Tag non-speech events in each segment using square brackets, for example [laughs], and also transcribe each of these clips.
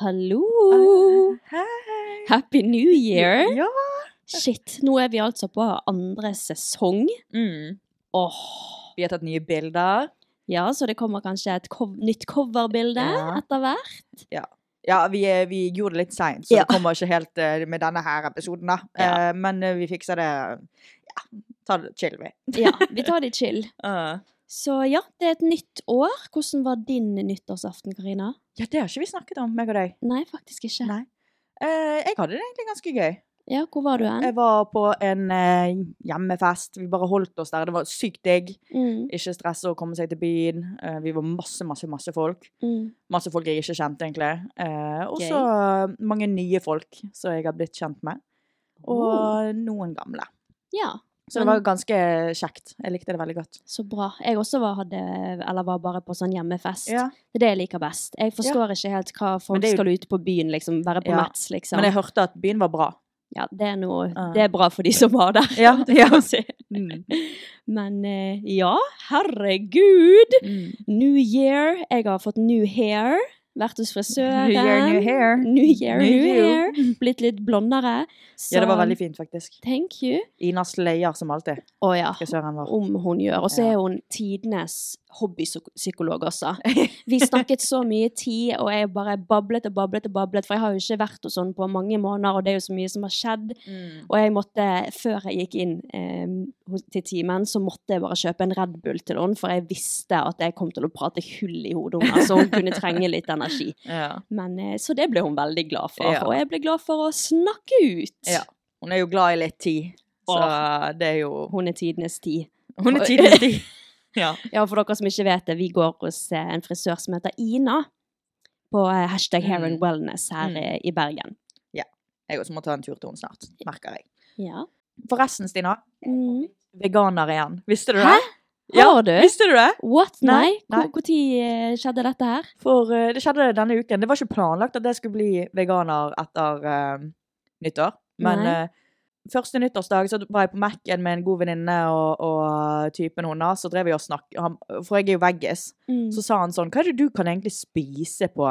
Hallo! Hei! Happy New Year! Ja. Shit, nå er vi altså på andre sesong. Mm. Åh, Vi har tatt nye bilder. ja, så det kommer kanskje et cov nytt coverbilde Ja. etter hvert. Ja, vi, eh, vi gjorde det litt seint, så Ja. det kommer ikke helt uh, med denne her episoden, da. Ja. Eh, men uh, vi fikser det Ja, ta det chill, vi. Ja, vi [laughs] tar det chill. Uh. Så ja, det er et nytt år. Hvordan var din nyttårsaften, Karina? Ja, det har ikke vi snakket om, meg og deg. Nei, faktisk ikke. Nei. Eh, jeg hadde det egentlig ganske gøy. Ja, hvor var du hen? Jeg var på en eh, hjemmefest. Vi bare holdt oss der. Det var sykt digg. Mm, Ikke stresse å komme seg til byen. Eh, vi var masse, masse, masse folk. mm. Masse folk jeg ikke kjente, egentlig. Eh, og så mange nye folk som jeg har blitt kjent med. Og Oh. noen gamle. Ja, Så det var ganske kjekt. Jeg likte det veldig godt. så bra. Jeg også var, hadde, eller var bare på sånn hjemmefest. Ja. Det er det jeg liker best. Jeg forstår ikke helt hva folk jo- skal ut på byen, liksom. Være på Ja. Mats, liksom. Men jeg hørte at byen var bra. Ja, det er noe Det er bra for de som var der. Ja, ja. si. Mm. [laughs] Men eh, ja, herregud! Mm. New year. Jeg har fått new hair. Vært hos frisøren. New year, new hair. New year, New new, hair. Blitt litt blondere. Ja, det var veldig fint, faktisk. Thank you. Ina sleier som alltid. Å ja. Frisøren vår. Om hun gjør. Og så er hun tidenes hobbypsykolog også. [laughs] Vi snakket så mye tid, og jeg bare bablet og bablet og bablet, for jeg har jo ikke vært hos henne på mange måneder, og det er jo så mye som har skjedd. Mm. Og jeg måtte, før jeg gikk inn eh, til timen, så måtte jeg bare kjøpe en Red Bull til henne, for jeg visste at jeg kom til å prate hull i hodet hennes, henne, så hun kunne trenge litt energi. Ja. Men, eh, så det ble hun veldig glad for, Ja. og jeg ble glad for å snakke ut. ja. Hun er jo glad i litt tid, så det er jo Hun er tidenes tid. Hun er tidenes tid. [laughs] Ja. Ja, for dere som ikke vet det, vi går hos eh, en frisør som heter Ina, på eh, hashtag hair and Mm. wellness her Mm. i Bergen. Ja. Jeg også må ta en tur til henne snart, merker jeg. Ja. Forresten, Stina. Mm. Veganer igjen. Visste du det? Hæ? Har du? Visste du det? What? Nei, Når uh, tid skjedde dette her? For uh, det skjedde denne uken. Det var ikke planlagt at jeg skulle bli veganer etter uh, nyttår. Men eh, første nyttårsdag så var jeg på Mac-en med en god venninne og, og typen hennes. Så drev vi og snakket For jeg er jo veggis. Mm. Så sa han sånn Hva er det du kan egentlig spise på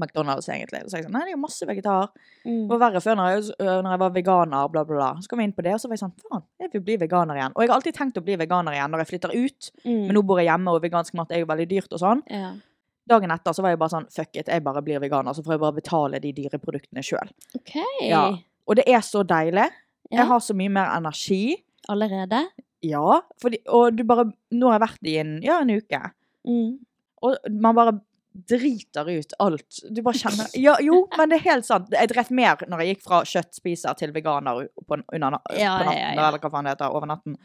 McDonald's, egentlig? Så jeg sånn Nei, det er jo masse vegetar. Mm. Det var verre før når jeg, øh, når jeg var veganer, bla, bla, bla. Så kom jeg inn på det, og så var jeg sånn Faen, jeg vil bli veganer igjen. Og jeg har alltid tenkt å bli veganer igjen når jeg flytter ut. Mm. Men nå bor jeg hjemme, og vegansk mat er jo veldig dyrt og sånn. ja. dagen etter så var jeg bare sånn Fuck it, jeg bare blir veganer, så får jeg bare betale de dyre produktene sjøl. Okay. Ja. Og det er så deilig. Ja. Jeg har så mye mer energi. Allerede? Ja. Fordi, og du bare Nå har jeg vært i en, ja, en uke. Mm. Og man bare driter ut alt. Du bare kjenner [laughs] Ja, jo, men det er helt sant. Jeg drev mer når jeg gikk fra kjøttspiser til veganer på, under, på natten, eller hva faen det heter, over natten.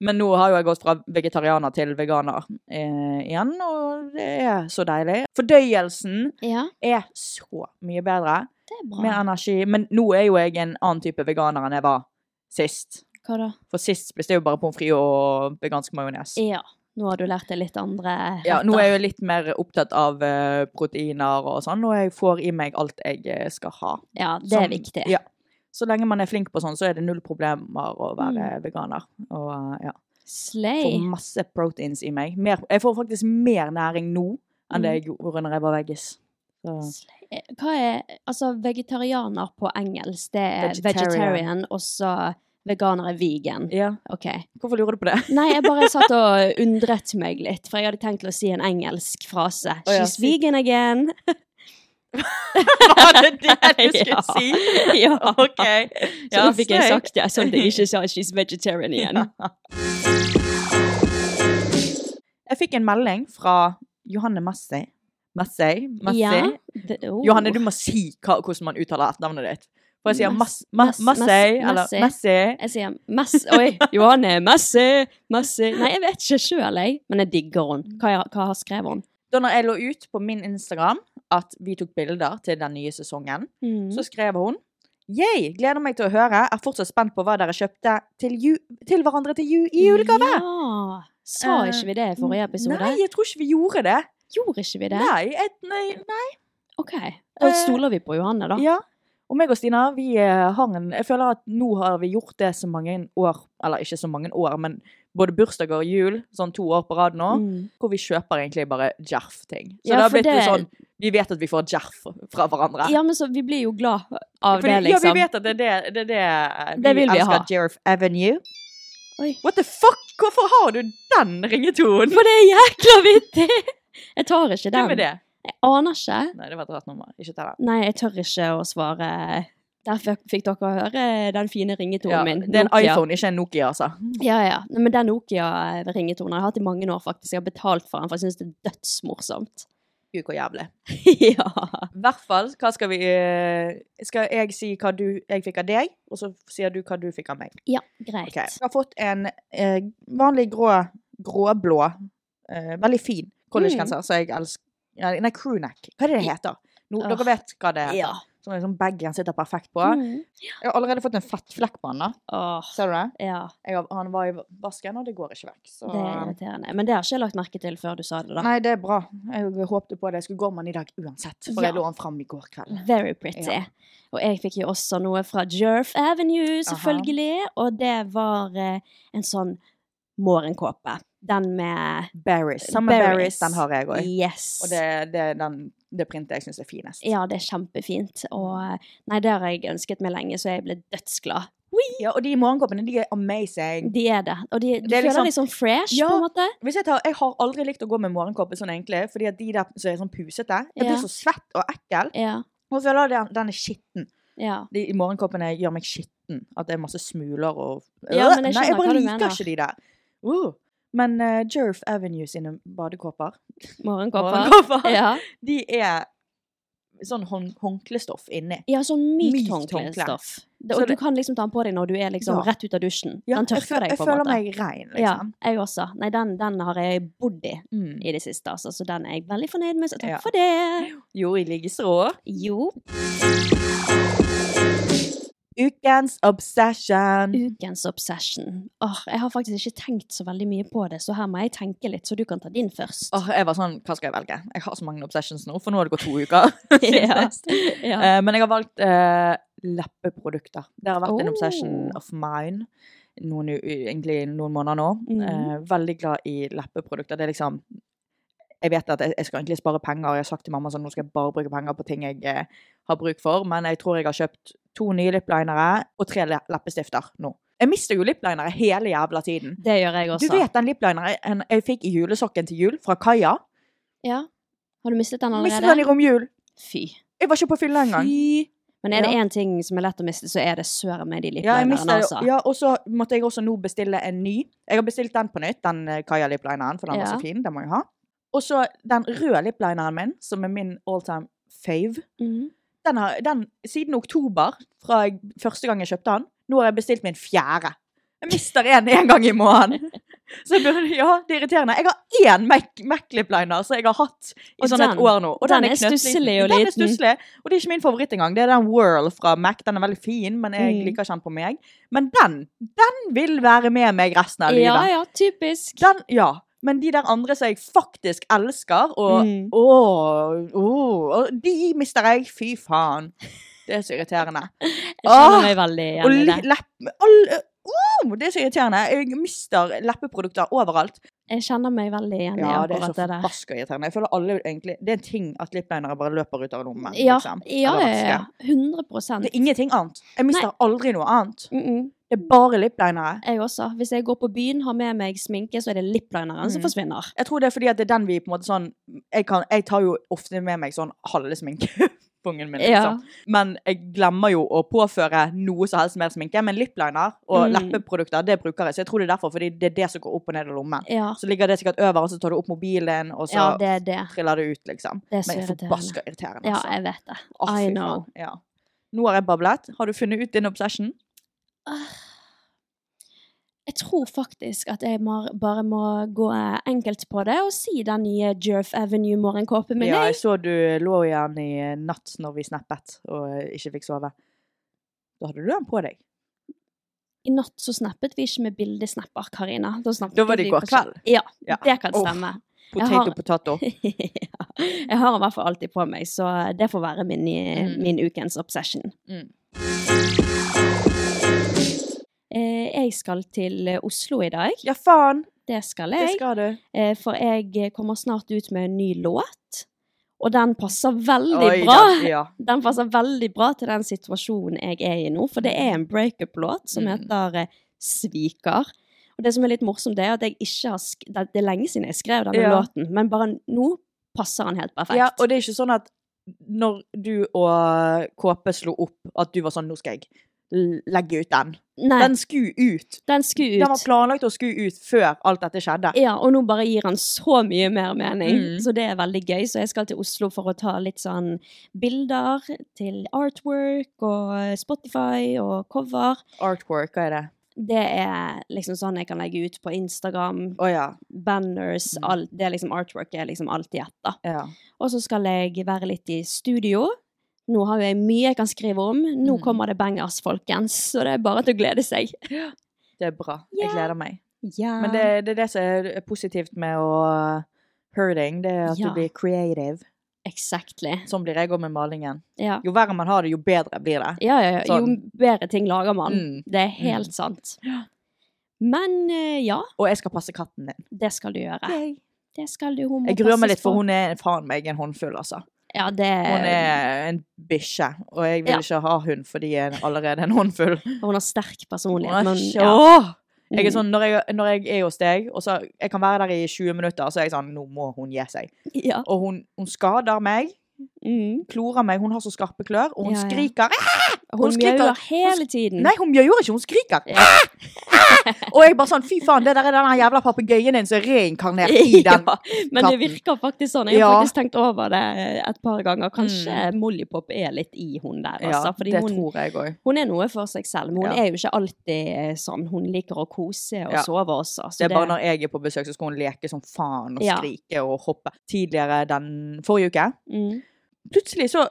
Men nå har jo jeg gått fra vegetarianer til veganer eh, igjen, og det er så deilig. Fordøyelsen Ja, er så mye bedre. det er bra. Mer energi. Men nå er jo jeg en annen type veganer enn jeg var sist. Hva da? For sist spiste jeg jo bare pommes frites og vegansk majones. Ja. Nå har du lært deg litt andre Ja, nå er jeg jo litt mer opptatt av eh, proteiner og sånn, og jeg får i meg alt jeg eh, skal ha. Ja, det er viktig. Ja. Så lenge man er flink på sånn, så er det null problemer å være Mm. veganer. Og eh, ja. Slay. Får masse proteins i meg. Mer, jeg får faktisk mer næring nå enn det Mm. jeg gjorde når jeg var veggis. Hva er Altså, vegetarianer på engelsk, det er Vegetarian. vegetarian, og så veganer er vegan. Ja. OK. Hvorfor lurer du på det? [laughs] Nei, jeg bare satt og undret meg litt, for jeg hadde tenkt å si en engelsk frase. Oh, ja, She's vegan again. [laughs] Var det det du [laughs] skulle Ja. si? Ja. OK. Så nå fikk jeg sagt det, sånn at jeg ikke sa she's vegetarian igjen. Jeg fikk en melding fra Johanne Massey. Massey? Massey? Ja. Det- oh. Johanne, du må si hva, hvordan man uttaler etternavnet ditt. For jeg sier masse, eller. Massey. Jeg sier masse Oi, Johanne, masse, masse Nei, jeg vet ikke sjøl, jeg. Men jeg digger henne. Hva, hva har skrevet hun? Da når jeg lå ut på min Instagram at vi tok bilder til den nye sesongen, Mm. så skrev hun Yay, gleder meg til å høre. Er fortsatt spent på hva dere kjøpte til, ju til hverandre til ju i julegave. Ja. Sa Eh, ikke vi det i forrige episode? Nei, jeg tror ikke vi gjorde det. Gjorde ikke vi det? Nei, Et, nei, nei. OK. Da Eh, stoler vi på Johanne, da. Ja. Og meg og Stina, vi eh, har en Jeg føler at nå har vi gjort det så mange år Eller ikke så mange år, men både bursdager og jul, sånn to år på rad nå, Mm. hvor vi kjøper egentlig bare Jerf-ting. Så Ja, det har blitt litt det- sånn Vi vet at vi får Jerf fra hverandre. Ja, men så vi blir jo glad av Fordi, det, liksom. Ja, vi vet at det er det, det, det vi Det vil vi elsker. Jerf Avenue. Oi. What the fuck? Hvorfor har du den ringetonen? For det er jækla vittig! Jeg tar ikke den. Hvem er det? Jeg aner ikke. Nei, det var et rart nummer. Ikke ta den. Nei, jeg tør ikke å svare. Derfor fikk dere høre den fine ringetonen Ja, min. det er en iPhone, ikke en Nokia, altså. Ja, ja. Men den Nokia-ringetonen har jeg hatt i mange år, faktisk. Jeg har betalt for den, for jeg syns det er dødsmorsomt. Gud, hvor jævlig. [laughs] ja. I hvert fall, hva skal vi eh, Skal jeg si hva du, jeg fikk av deg, og så sier du hva du fikk av meg? ja, greit. Ok. Jeg har fått en eh, vanlig grå, gråblå, eh, veldig fin collegegenser, som jeg elsker Nei, crewneck. Hva er det det heter? No. Dere vet hva det heter? Ja. Som sånn bagen sitter perfekt på. Mm. Jeg har allerede fått en fettflekk på den. da. Ser du det? ja. Jeg han var i vasken, og det går ikke vekk. Så. Det er irriterende. Men det har ikke jeg lagt merke til før du sa det, da. Nei, det er bra. Jeg håpte på det. Jeg skulle gå med den i dag uansett, for Ja. jeg lå den fram i går kveld. Very pretty. Ja. Og jeg fikk jo også noe fra Jerf Avenue, selvfølgelig. Og det var eh, en sånn morgenkåpe. Den med Berries. Samme berries. den har jeg òg. Yes. Og det, det den, det printet jeg syns er finest. Ja, det er kjempefint. Og eh, nei, det har jeg ønsket meg lenge, så jeg ble dødsglad. Ja, og de morgenkåpene, de er amazing. De er det. Og de, du Det er føler liksom- deg sånn fresh, Ja. på en måte. Hvis jeg, tar, jeg har aldri likt å gå med morgenkåpe sånn egentlig, fordi at de der som er sånn pusete, jeg blir Ja. så svett og ekkel. Ja. Og føler at den er skitten. ja. De i morgenkåpene gjør meg skitten. At det er masse smuler og Ja, men jeg Nei, jeg bare liker ikke de der. Uh. Men uh, Jerf Avenue sine badekåper, Morgenkåper. morgenkåper Ja. [laughs] de er sånn hånd, håndklestoff inni. ja, sånn mykt Mykt håndklestoff. Det- Så Og du det- kan liksom ta den på deg når du er liksom Ja. rett ut av dusjen. Ja, den tørker deg på en måte. Jeg føler meg rein, Ja, liksom. jeg også. Nei, den, den har jeg bodd i Mm. i det siste, altså. Så den er jeg veldig fornøyd med, så takk Ja. for det. Jo, i likeså. Jo, Ukens obsession. ukens obsession. Åh, jeg har faktisk ikke tenkt så veldig mye på det, så her må jeg tenke litt, så du kan ta din først. Åh, jeg var sånn, hva skal jeg velge? Jeg har så mange obsessions nå, for nå har det gått to uker. [laughs] [laughs] Ja. Ja. Eh, men jeg har valgt uh, leppeprodukter. Det har vært en Oh. obsession of mine noen, egentlig noen måneder nå. Mm. Uh, veldig glad i leppeprodukter. Det er liksom Jeg vet at jeg, jeg skal egentlig spare penger. Jeg har sagt til mamma sånn, nå skal jeg bare bruke penger på ting jeg eh, har bruk for. Men jeg tror jeg har kjøpt to nye liplinere og tre leppestifter nå. Jeg mister jo liplinere hele jævla tiden. Det gjør jeg også. Du vet den liplineren jeg, fikk i julesokken til jul fra Kaja? Ja. Har du mistet den Mistet den i allerede? romjul. Fy. Jeg var ikke på fylla engang. Fy. Men er det Ja. ting som er lett å miste, så er det søren meg de Ja, liplinerne, ja, altså. ja, og så måtte jeg også nå bestille en ny. Jeg har bestilt den på nytt, den eh, Kaja liplineren, for den var så fin. Den må jeg ha. Og så den røde liplineren min, som er min all time fave. Mhm. Den har, den, siden oktober, fra jeg, første gang jeg kjøpte den, nå har jeg bestilt min fjerde. Jeg mister en en gang i måneden. [laughs] Så jeg burde, ja, det er irriterende. Jeg har én Mac- Mac-lipliner som jeg har hatt i sånn et år nå. Og den er knøttliten. stusslig og Den er stusselig, og det er ikke min favoritt engang. Det er den Whirl fra Mac. Den er veldig fin, men jeg Mm. liker ikke den på meg. Men den, den vil være med meg resten av livet. Ja, ja, typisk. Den, ja. Men de der andre som jeg faktisk elsker, og Mm. å, å, de mister jeg. Fy faen. Det er så irriterende. [laughs] Jeg kjenner meg veldig igjen i det. All, det er så irriterende. Jeg mister leppeprodukter overalt. Jeg kjenner meg veldig igjen i Ja, det er så forbaska irriterende. Jeg føler alle egentlig Det er en ting at liplinere bare løper ut av lommen. Ja, liksom. ja, ja, ja. 100% Det er ingenting annet. Jeg mister Nei. aldri noe annet. mm -mm. Det er bare liplinere. Jeg også. Hvis jeg går på byen, har med meg sminke, så er det liplineren som Mm. forsvinner. Jeg tror det er fordi at det er den vi på en måte sånn Jeg, kan, jeg tar jo ofte med meg sånn halve [laughs] sminkepungen min, Ja. liksom. Men jeg glemmer jo å påføre noe som helst mer sminke. Men lipliner og Mm. leppeprodukter, det bruker jeg. Så jeg tror det er derfor, fordi det er det som går opp og ned i lommen. Ja, Så ligger det sikkert over, og så tar du opp mobilen, og så ja det det. triller det ut, liksom. Det er så Men forbaska irriterende. Ja, altså. jeg vet det. I fy know. Ja. Nå har jeg bablet. Har du funnet ut din obsession? Jeg tror faktisk at jeg bare må gå enkelt på det og si den nye Jerf Avenue-morgenkåpen min. Ja, jeg. så du lå igjen i natt når vi snappet og ikke fikk sove. Da hadde du den på deg. I natt så snappet vi ikke med bildesnapper, Karina. Da, Da var det i går kveld. Ja, Ja. det kan stemme. Oh, Potato, har- potato. [laughs] ja. Jeg har i hvert fall alltid på meg, så det får være min, Mm. min ukens obsession. Mm. Eh, jeg skal til eh, Oslo i dag. Ja, faen! Det skal jeg. Det skal du. Eh, for jeg kommer snart ut med en ny låt. Og den passer veldig Oi, bra. den- ja. [laughs] Den passer veldig bra til den situasjonen jeg er i nå, for det er en breakup-låt som Mm. heter mm. Sviker. Og det som er litt morsomt, det er at jeg ikke har det, er lenge siden jeg skrev denne Ja. låten, men bare nå passer den helt perfekt. ja, og det er ikke sånn at når du og KP slo opp, at du var sånn Nå skal jeg legge ut den. Nei, Den skulle ut. den skulle Den var planlagt å skulle ut før alt dette skjedde. Ja, og nå bare gir han så mye mer mening, Mm. så det er veldig gøy. Så jeg skal til Oslo for å ta litt sånn bilder til artwork og Spotify og cover. Artwork, hva er det? Det er liksom sånn jeg kan legge ut på Instagram, Oh, ja. banners, Mm. alt. Det er liksom artwork er liksom alltid ett, da. ja. Og så skal jeg være litt i studio. Nå har jeg mye jeg kan skrive om. Nå Mm. kommer det bangers, folkens. Så det er bare til å glede seg. Det er bra. Jeg gleder meg. Ja. Men det, det er det som er positivt med å hurting, det er at Ja. du blir creative. Exactly. Sånn blir jeg òg med malingen. Ja. Jo verre man har det, jo bedre blir det. Ja, ja, ja. Jo Sånn. bedre ting lager man. Mm. Det er helt sant. Men eh, ja, Og jeg skal passe katten din. det skal du gjøre. Det skal du. Hun må Jeg gruer meg litt, for hun er faen meg en håndfull, altså. Ja, det Hun er en bikkje, og jeg vil Ja. ikke ha hund fordi jeg er allerede en håndfull. [laughs] Hun har sterk Hun personlighet. er Men, ja. Jeg er Mm. sånn, når jeg, når jeg er hos deg, og så jeg kan være der i 20 minutter, så er jeg sånn Nå må hun gi seg. ja. Og hun, hun skader meg, Mm. klorer meg, hun har så skarpe klør, og hun Ja, ja. skriker. Hun, Hun mjauer hele tiden. Nei, hun gjør ikke, hun skriker. Ja. Og jeg bare sånn Fy faen, det der er den jævla papegøyen din som er reinkarnert i [laughs] den. Ja, men det virker faktisk sånn. Jeg har Ja. faktisk tenkt over det et par ganger. Kanskje Mollypop er litt i hun der, altså. Fordi det hun, tror jeg også. hun er noe for seg selv, men hun er jo ikke alltid eh, sånn. Hun liker å kose og sove også. Så Det er bare når jeg er på besøk, så skal hun leke som faen og skrike og hoppe. Tidligere den forrige uke, mm. plutselig så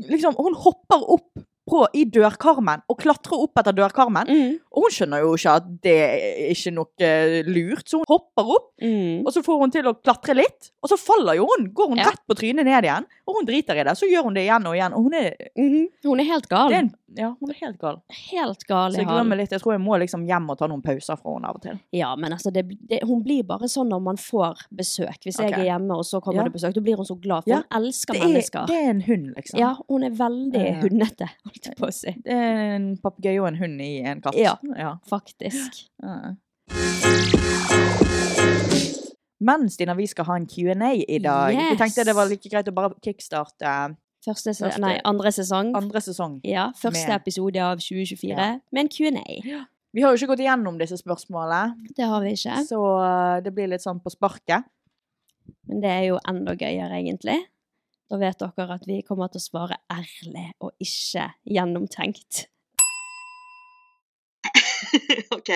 Liksom, hun hopper opp på, i dørkarmen og klatre opp etter dørkarmen. Mm. Hun skjønner jo ikke at det er ikke noe eh, lurt, så hun hopper opp. Mm. Og så får hun til å klatre litt, og så faller jo hun. Går hun Ja. rett på trynet ned igjen. Og hun driter i det. Så gjør hun det igjen og igjen. Og hun er, Mhm. Hun er helt gal. en, ja, hun er helt gal. Helt gal Så jeg glemmer litt. Jeg tror jeg må liksom hjem og ta noen pauser fra henne av og til. Ja, men altså, det, det, hun blir bare sånn når man får besøk. Hvis okay. jeg er hjemme, og så kommer Ja. det besøk, da blir hun så glad, for Ja, hun elsker Det mennesker. er, det er en hund, liksom. Ja, hun er veldig Ja. hundete, holdt jeg på å si. Det er en papegøye og en hund i en katt. Ja. Ja. Faktisk. Ja. Men Stina, vi skal ha en Q&A i dag. Vi tenkte det var like greit å bare kickstarte Første, Første- nei, andre sesong. andre sesong. Ja, første med- episode av 2024 Ja. med en Q&A. Vi har jo ikke gått igjennom disse spørsmålene, Det har vi ikke. så eh, det blir litt sånn på sparket. Men det er jo enda gøyere, egentlig. Da vet dere at vi kommer til å svare ærlig og ikke gjennomtenkt. [laughs] OK,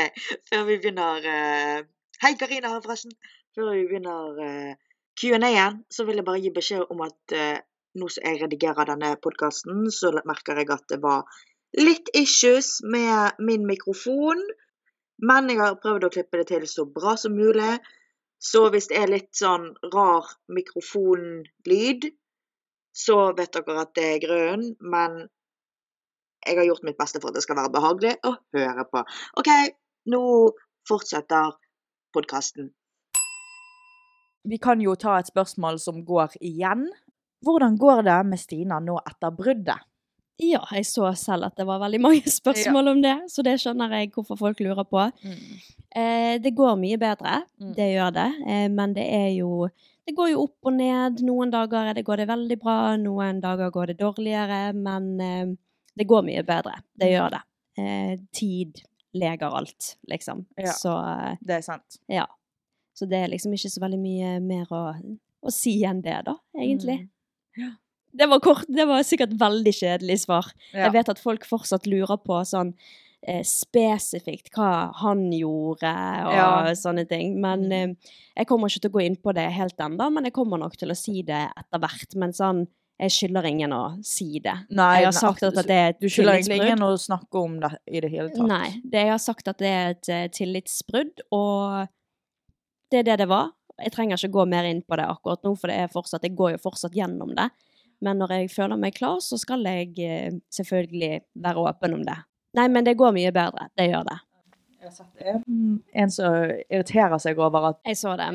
før vi begynner uh... Hei, Karina her, forresten. Før vi begynner uh, Q&A-en, så vil jeg bare gi beskjed om at uh, nå som jeg redigerer denne podkasten, så merker jeg at det var litt issues med min mikrofon. Men jeg har prøvd å klippe det til så bra som mulig. Så hvis det er litt sånn rar mikrofonlyd, så vet dere at det er grunnen. Men jeg har gjort mitt beste for at det skal være behagelig å høre på. OK, nå fortsetter podkasten. Vi kan jo ta et spørsmål som går igjen. Hvordan går det med Stina nå etter bruddet? Ja, jeg så selv at det var veldig mange [laughs] spørsmål om det, så det skjønner jeg hvorfor folk lurer på. Eh, det går mye bedre, Mm. det gjør det, eh, men det er jo Det går jo opp og ned. Noen dager er det, går det veldig bra, noen dager går det dårligere, men eh, det går mye bedre. Det gjør det. Eh, tid leger alt, liksom. Ja. Så eh, Det er sant. ja. Så det er liksom ikke så veldig mye mer å, å si enn det, da, egentlig. Mm. Det var kort, det var sikkert veldig kjedelig svar. Ja. Jeg vet at folk fortsatt lurer på sånn eh, spesifikt hva han gjorde og Ja. sånne ting. Men Mm. eh, jeg kommer ikke til å gå inn på det helt ennå, men jeg kommer nok til å si det etter hvert. Men sånn, jeg skylder ingen å si det. Nei, jeg har sagt at, det er et Du skylder egentlig ingen å snakke om det i det hele tatt. Nei, det, jeg har sagt at det er et eh, tillitsbrudd, og det er det det var. Jeg trenger ikke gå mer inn på det akkurat nå, for det er fortsatt, jeg går jo fortsatt gjennom det. Men når jeg føler meg klar, så skal jeg eh, selvfølgelig være åpen om det. Nei, men det går mye bedre. Det gjør det. Jeg har sett en, en som irriterer seg over at Jeg så det.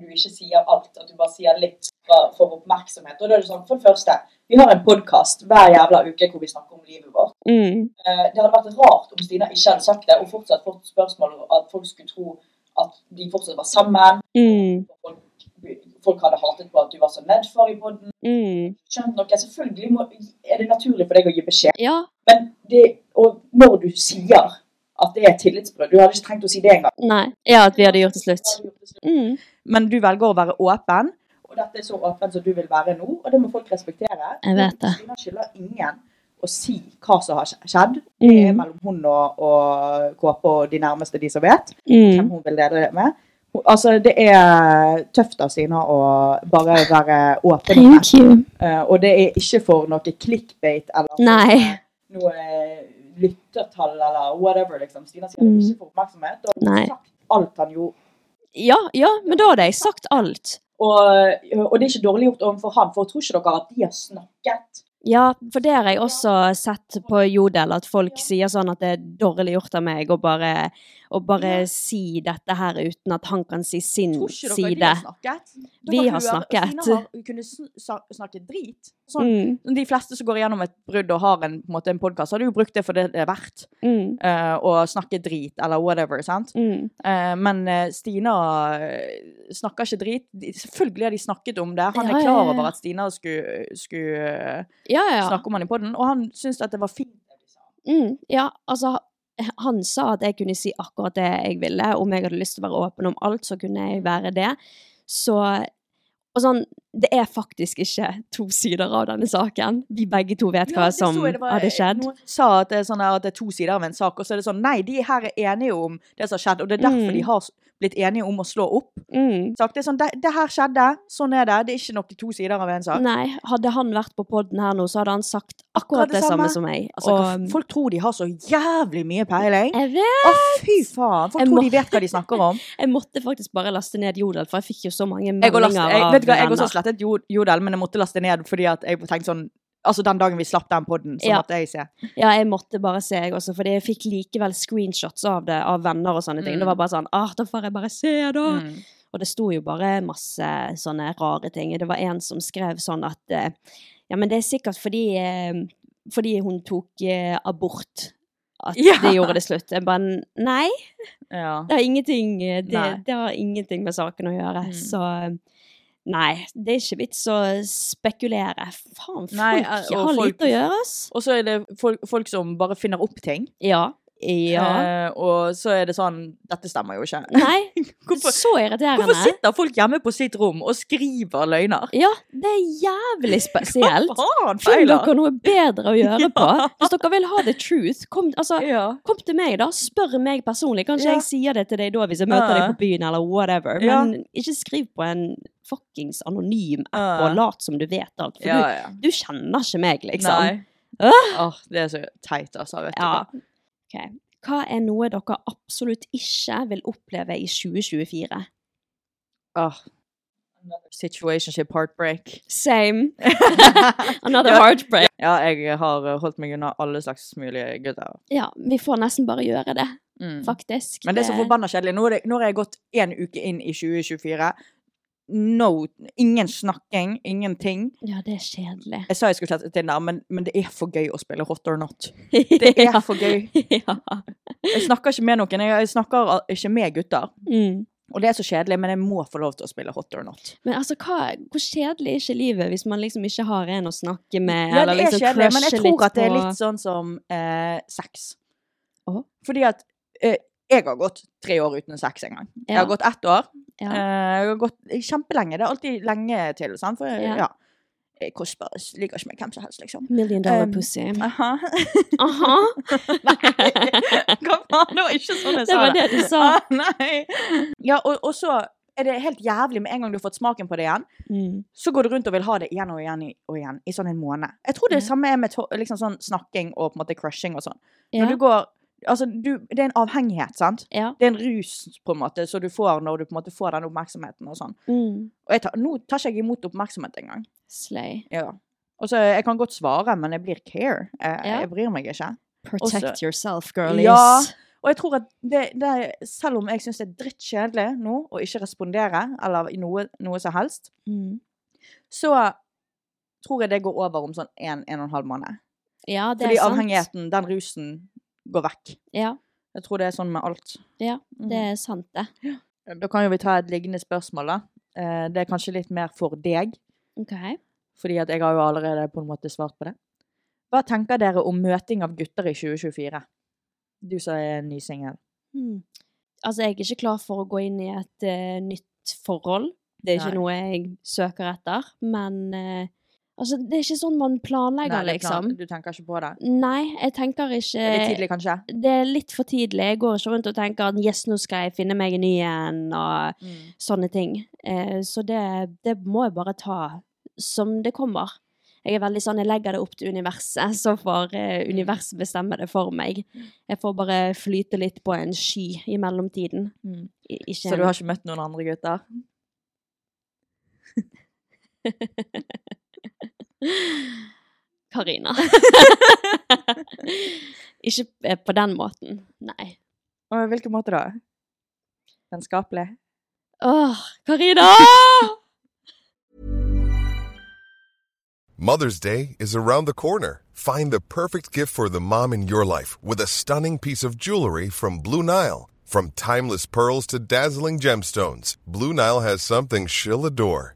Du ikke sier alt, at du bare sier litt for, for oppmerksomhet. Og da er det sånn, For det første, vi har en podkast hver jævla uke hvor vi snakker om livet vårt. Mm. Eh, det hadde vært rart om Stina ikke hadde sagt det, og fortsatt fått spørsmål om at folk skulle tro at de fortsatt var sammen. Mm. Folk, folk hadde hatet på at du var så nedfor i podden. Mm. Skjønt noe, selvfølgelig må, er det naturlig for deg å gi beskjed. Ja. Men det, og når du sier at det er tillitsbrudd Du hadde ikke trengt å si det engang. Nei. Ja, at vi hadde gjort det slutt. Mm. Men du velger å være åpen. Og dette er så åpent som du vil være nå, og det må folk respektere. Jeg vet det. Stina skylder ingen å si hva som har skjedd. Det er Mm. mellom hun og, og KP og de nærmeste, de som vet hvem Mm. hun vil lede det med. Altså, det er tøft av Stina å bare være åpen. Thank you. Uh, og det er ikke for noe clickbait eller Nei. noe lyttertall eller whatever, liksom. Stina sier Mm. ikke for oppmerksomhet. Og han Nei. sagt alt han jo Ja, ja, men da hadde jeg sagt alt. Og, og det er ikke dårlig gjort overfor han, for tror ikke dere at de har snakket? Ja, for det har jeg også sett på Jodel, at folk sier sånn at det er dårlig gjort av meg å bare, å bare si dette her uten at han kan si sin Tror ikke dere side. de har snakket? Vi har snakket. Stina har kunnet sn- snakke drit. Sånn, Mm, De fleste som går igjennom et brudd og har en, på en, en podkast, hadde jo brukt det for det det er verdt. mm, Uh, og snakke drit, eller whatever. sant? mm. Uh, men eh, Stina snakker ikke drit. Selvfølgelig har de snakket om det. Han Ja, er ja, klar over at Stina skulle, skulle Ja, ja. snakke om han i poden, og han syntes at det var fint. Mm, ja, altså han sa at jeg kunne si akkurat det jeg ville. Om jeg hadde lyst til å være åpen om alt, så kunne jeg være det. Så Og sånn Det er faktisk ikke to sider av denne saken. Vi begge to vet hva Ja, som jeg, var- hadde skjedd. Noen sa at det, er sånn at det er to sider av en sak, og så er det sånn Nei, de her er enige om det som har skjedd, og det er derfor Mm. de har blitt enige om å slå opp. Mm. Sagt, det er sånn, det, det her skjedde, sånn er det. Det er ikke noe to sider av en sak. Nei, hadde han vært på podden her nå, så hadde han sagt akkurat, det samme som meg. Altså, og, folk tror de har så jævlig mye peiling. jeg vet! Å, fy faen! Folk Jeg tror må- de vet hva de snakker om. [laughs] Jeg måtte faktisk bare laste ned Jodel, for jeg fikk jo så mange Jeg, laste, meldinger last, jeg, vet du hva, jeg også slettet Jodel, men jeg måtte laste ned fordi at jeg tenkte sånn Altså, den dagen vi slapp den poden, så Ja. måtte jeg se. Ja, jeg måtte bare se, jeg også, fordi jeg fikk likevel screenshots av det av venner og sånne ting. Mm. Det var bare sånn ah, da får jeg bare se, da. Mm. Og det sto jo bare masse sånne rare ting. Det var en som skrev sånn at eh, Ja, men det er sikkert fordi eh, Fordi hun tok eh, abort. at Ja. det gjorde det slutt. Jeg bare Nei, Ja. det har det, det har ingenting med saken å gjøre. Mm. Så nei, det er ikke vits å spekulere. Faen, folk Nei, har folk- lite å gjøre, ass. Og så er det folk, folk som bare finner opp ting. Ja. Ja. Uh, og så er det sånn Dette stemmer jo ikke. Nei, [laughs] Hvorfor, så irriterende. hvorfor sitter folk hjemme på sitt rom og skriver løgner? Ja, det er jævlig spesielt. Hva faen Finn dere noe bedre å gjøre [laughs] på. Hvis dere vil ha the truth, kom, altså, Ja. kom til meg, da. Spør meg personlig. Kanskje jeg sier det til deg da hvis jeg møter deg på byen, eller whatever. Men ikke skriv på en fuckings anonym app og lat som du vet alt. For du, du kjenner ikke meg, liksom. Nei. Uh. Oh, det er så teit, altså. Vet du. Ok. Hva er noe dere absolutt ikke vil oppleve i 2024? Åh. Situationship heartbreak. Same. [laughs] Another heartbreak. Ja, jeg har eh, holdt meg unna alle slags mulige gutter. Ja, vi får nesten bare gjøre det, Mm. faktisk. Men det er så forbanna kjedelig. Nå har jeg gått én uke inn i 2024. No, ingen snakking, ingenting. Ja, det er kjedelig. Jeg sa jeg skulle sette Tinder, men, men det er for gøy å spille hot or not. [laughs] Det er for gøy. ja. Jeg snakker ikke med noen. Jeg snakker ikke med gutter. Mm. Og det er så kjedelig, men jeg må få lov til å spille hot or not. Men altså, hva, hvor kjedelig er ikke livet hvis man liksom ikke har en å snakke med? Ja, eller det er liksom kjedelig, men jeg tror at det er litt sånn som eh, sex. Oh. Fordi at eh, jeg har gått tre år uten sex en gang. Jeg har gått ett år. Ja. Eh, jeg har gått kjempelenge. Det er alltid lenge til, sant? For Ja. ja. Er kostbar. Liker ikke med hvem som helst, liksom. Million dollar Um, pussy. Aha. [laughs] Aha! [laughs] Hva faen? Det var ikke sånn jeg Det sa var det du sa. [laughs] Ah, nei. Ja, og, og så er det helt jævlig med en gang du har fått smaken på det igjen. Mm. Så går du rundt og vil ha det igjen og igjen og igjen i sånn en måned. Jeg tror det Ja. samme er med liksom sånn snakking og på en måte crushing og sånn. Ja. Når du går Altså, du, det er en avhengighet, sant? ja. Det er en rus på en måte, som du får når du på en måte får den oppmerksomheten og sånn. Mm. Og tar, nå tar ikke jeg imot oppmerksomhet engang. Slay. Ja. Og så Jeg kan godt svare, men jeg blir care. Jeg, Ja. jeg bryr meg ikke. Protect Også- yourself, girlies. Ja. Og jeg tror at det, det Selv om jeg syns det er drittkjedelig nå å ikke respondere, eller i noe, noe som helst, Mm. så tror jeg det går over om sånn en, en og en halv måned. ja, det Fordi er sant. avhengigheten, den rusen, går vekk. Ja, Jeg tror det er sånn med alt. ja, Mm. det er sant, det. Da kan jo vi ta et liggende spørsmål, da. Eh, Det er kanskje litt mer for deg, OK. fordi at jeg har jo allerede på en måte svart på det. Hva tenker dere om møting av gutter i 2024? Du som er ny singel. Hmm. Altså, jeg er ikke klar for å gå inn i et uh, nytt forhold. Det er ikke Nei. noe jeg søker etter. Men eh, altså, det er ikke sånn man planlegger, Nei, er liksom. Du tenker ikke på det? Nei, jeg tenker ikke Det Er litt tidlig, kanskje? Det er litt for tidlig. Jeg går ikke rundt og tenker at yes, nå skal jeg finne meg en ny en, og sånne ting. Eh, så det, det må jeg bare ta som det kommer. Jeg er veldig sånn, jeg legger det opp til universet, så får eh, universet bestemme det for meg. Jeg får bare flyte litt på en sky i mellomtiden. Mm. I- Så du har ikke møtt noen andre gutter? [laughs] [laughs] Karina. [laughs] ikke eh, på den måten, nei. Og hvilken måte da? Vennskapelig? Åh, Karina! Mother's Day is around the corner. Find the perfect gift for the mom in your life with a stunning piece of jewelry from Blue Nile. From timeless pearls to dazzling gemstones, Blue Nile has something she'll adore.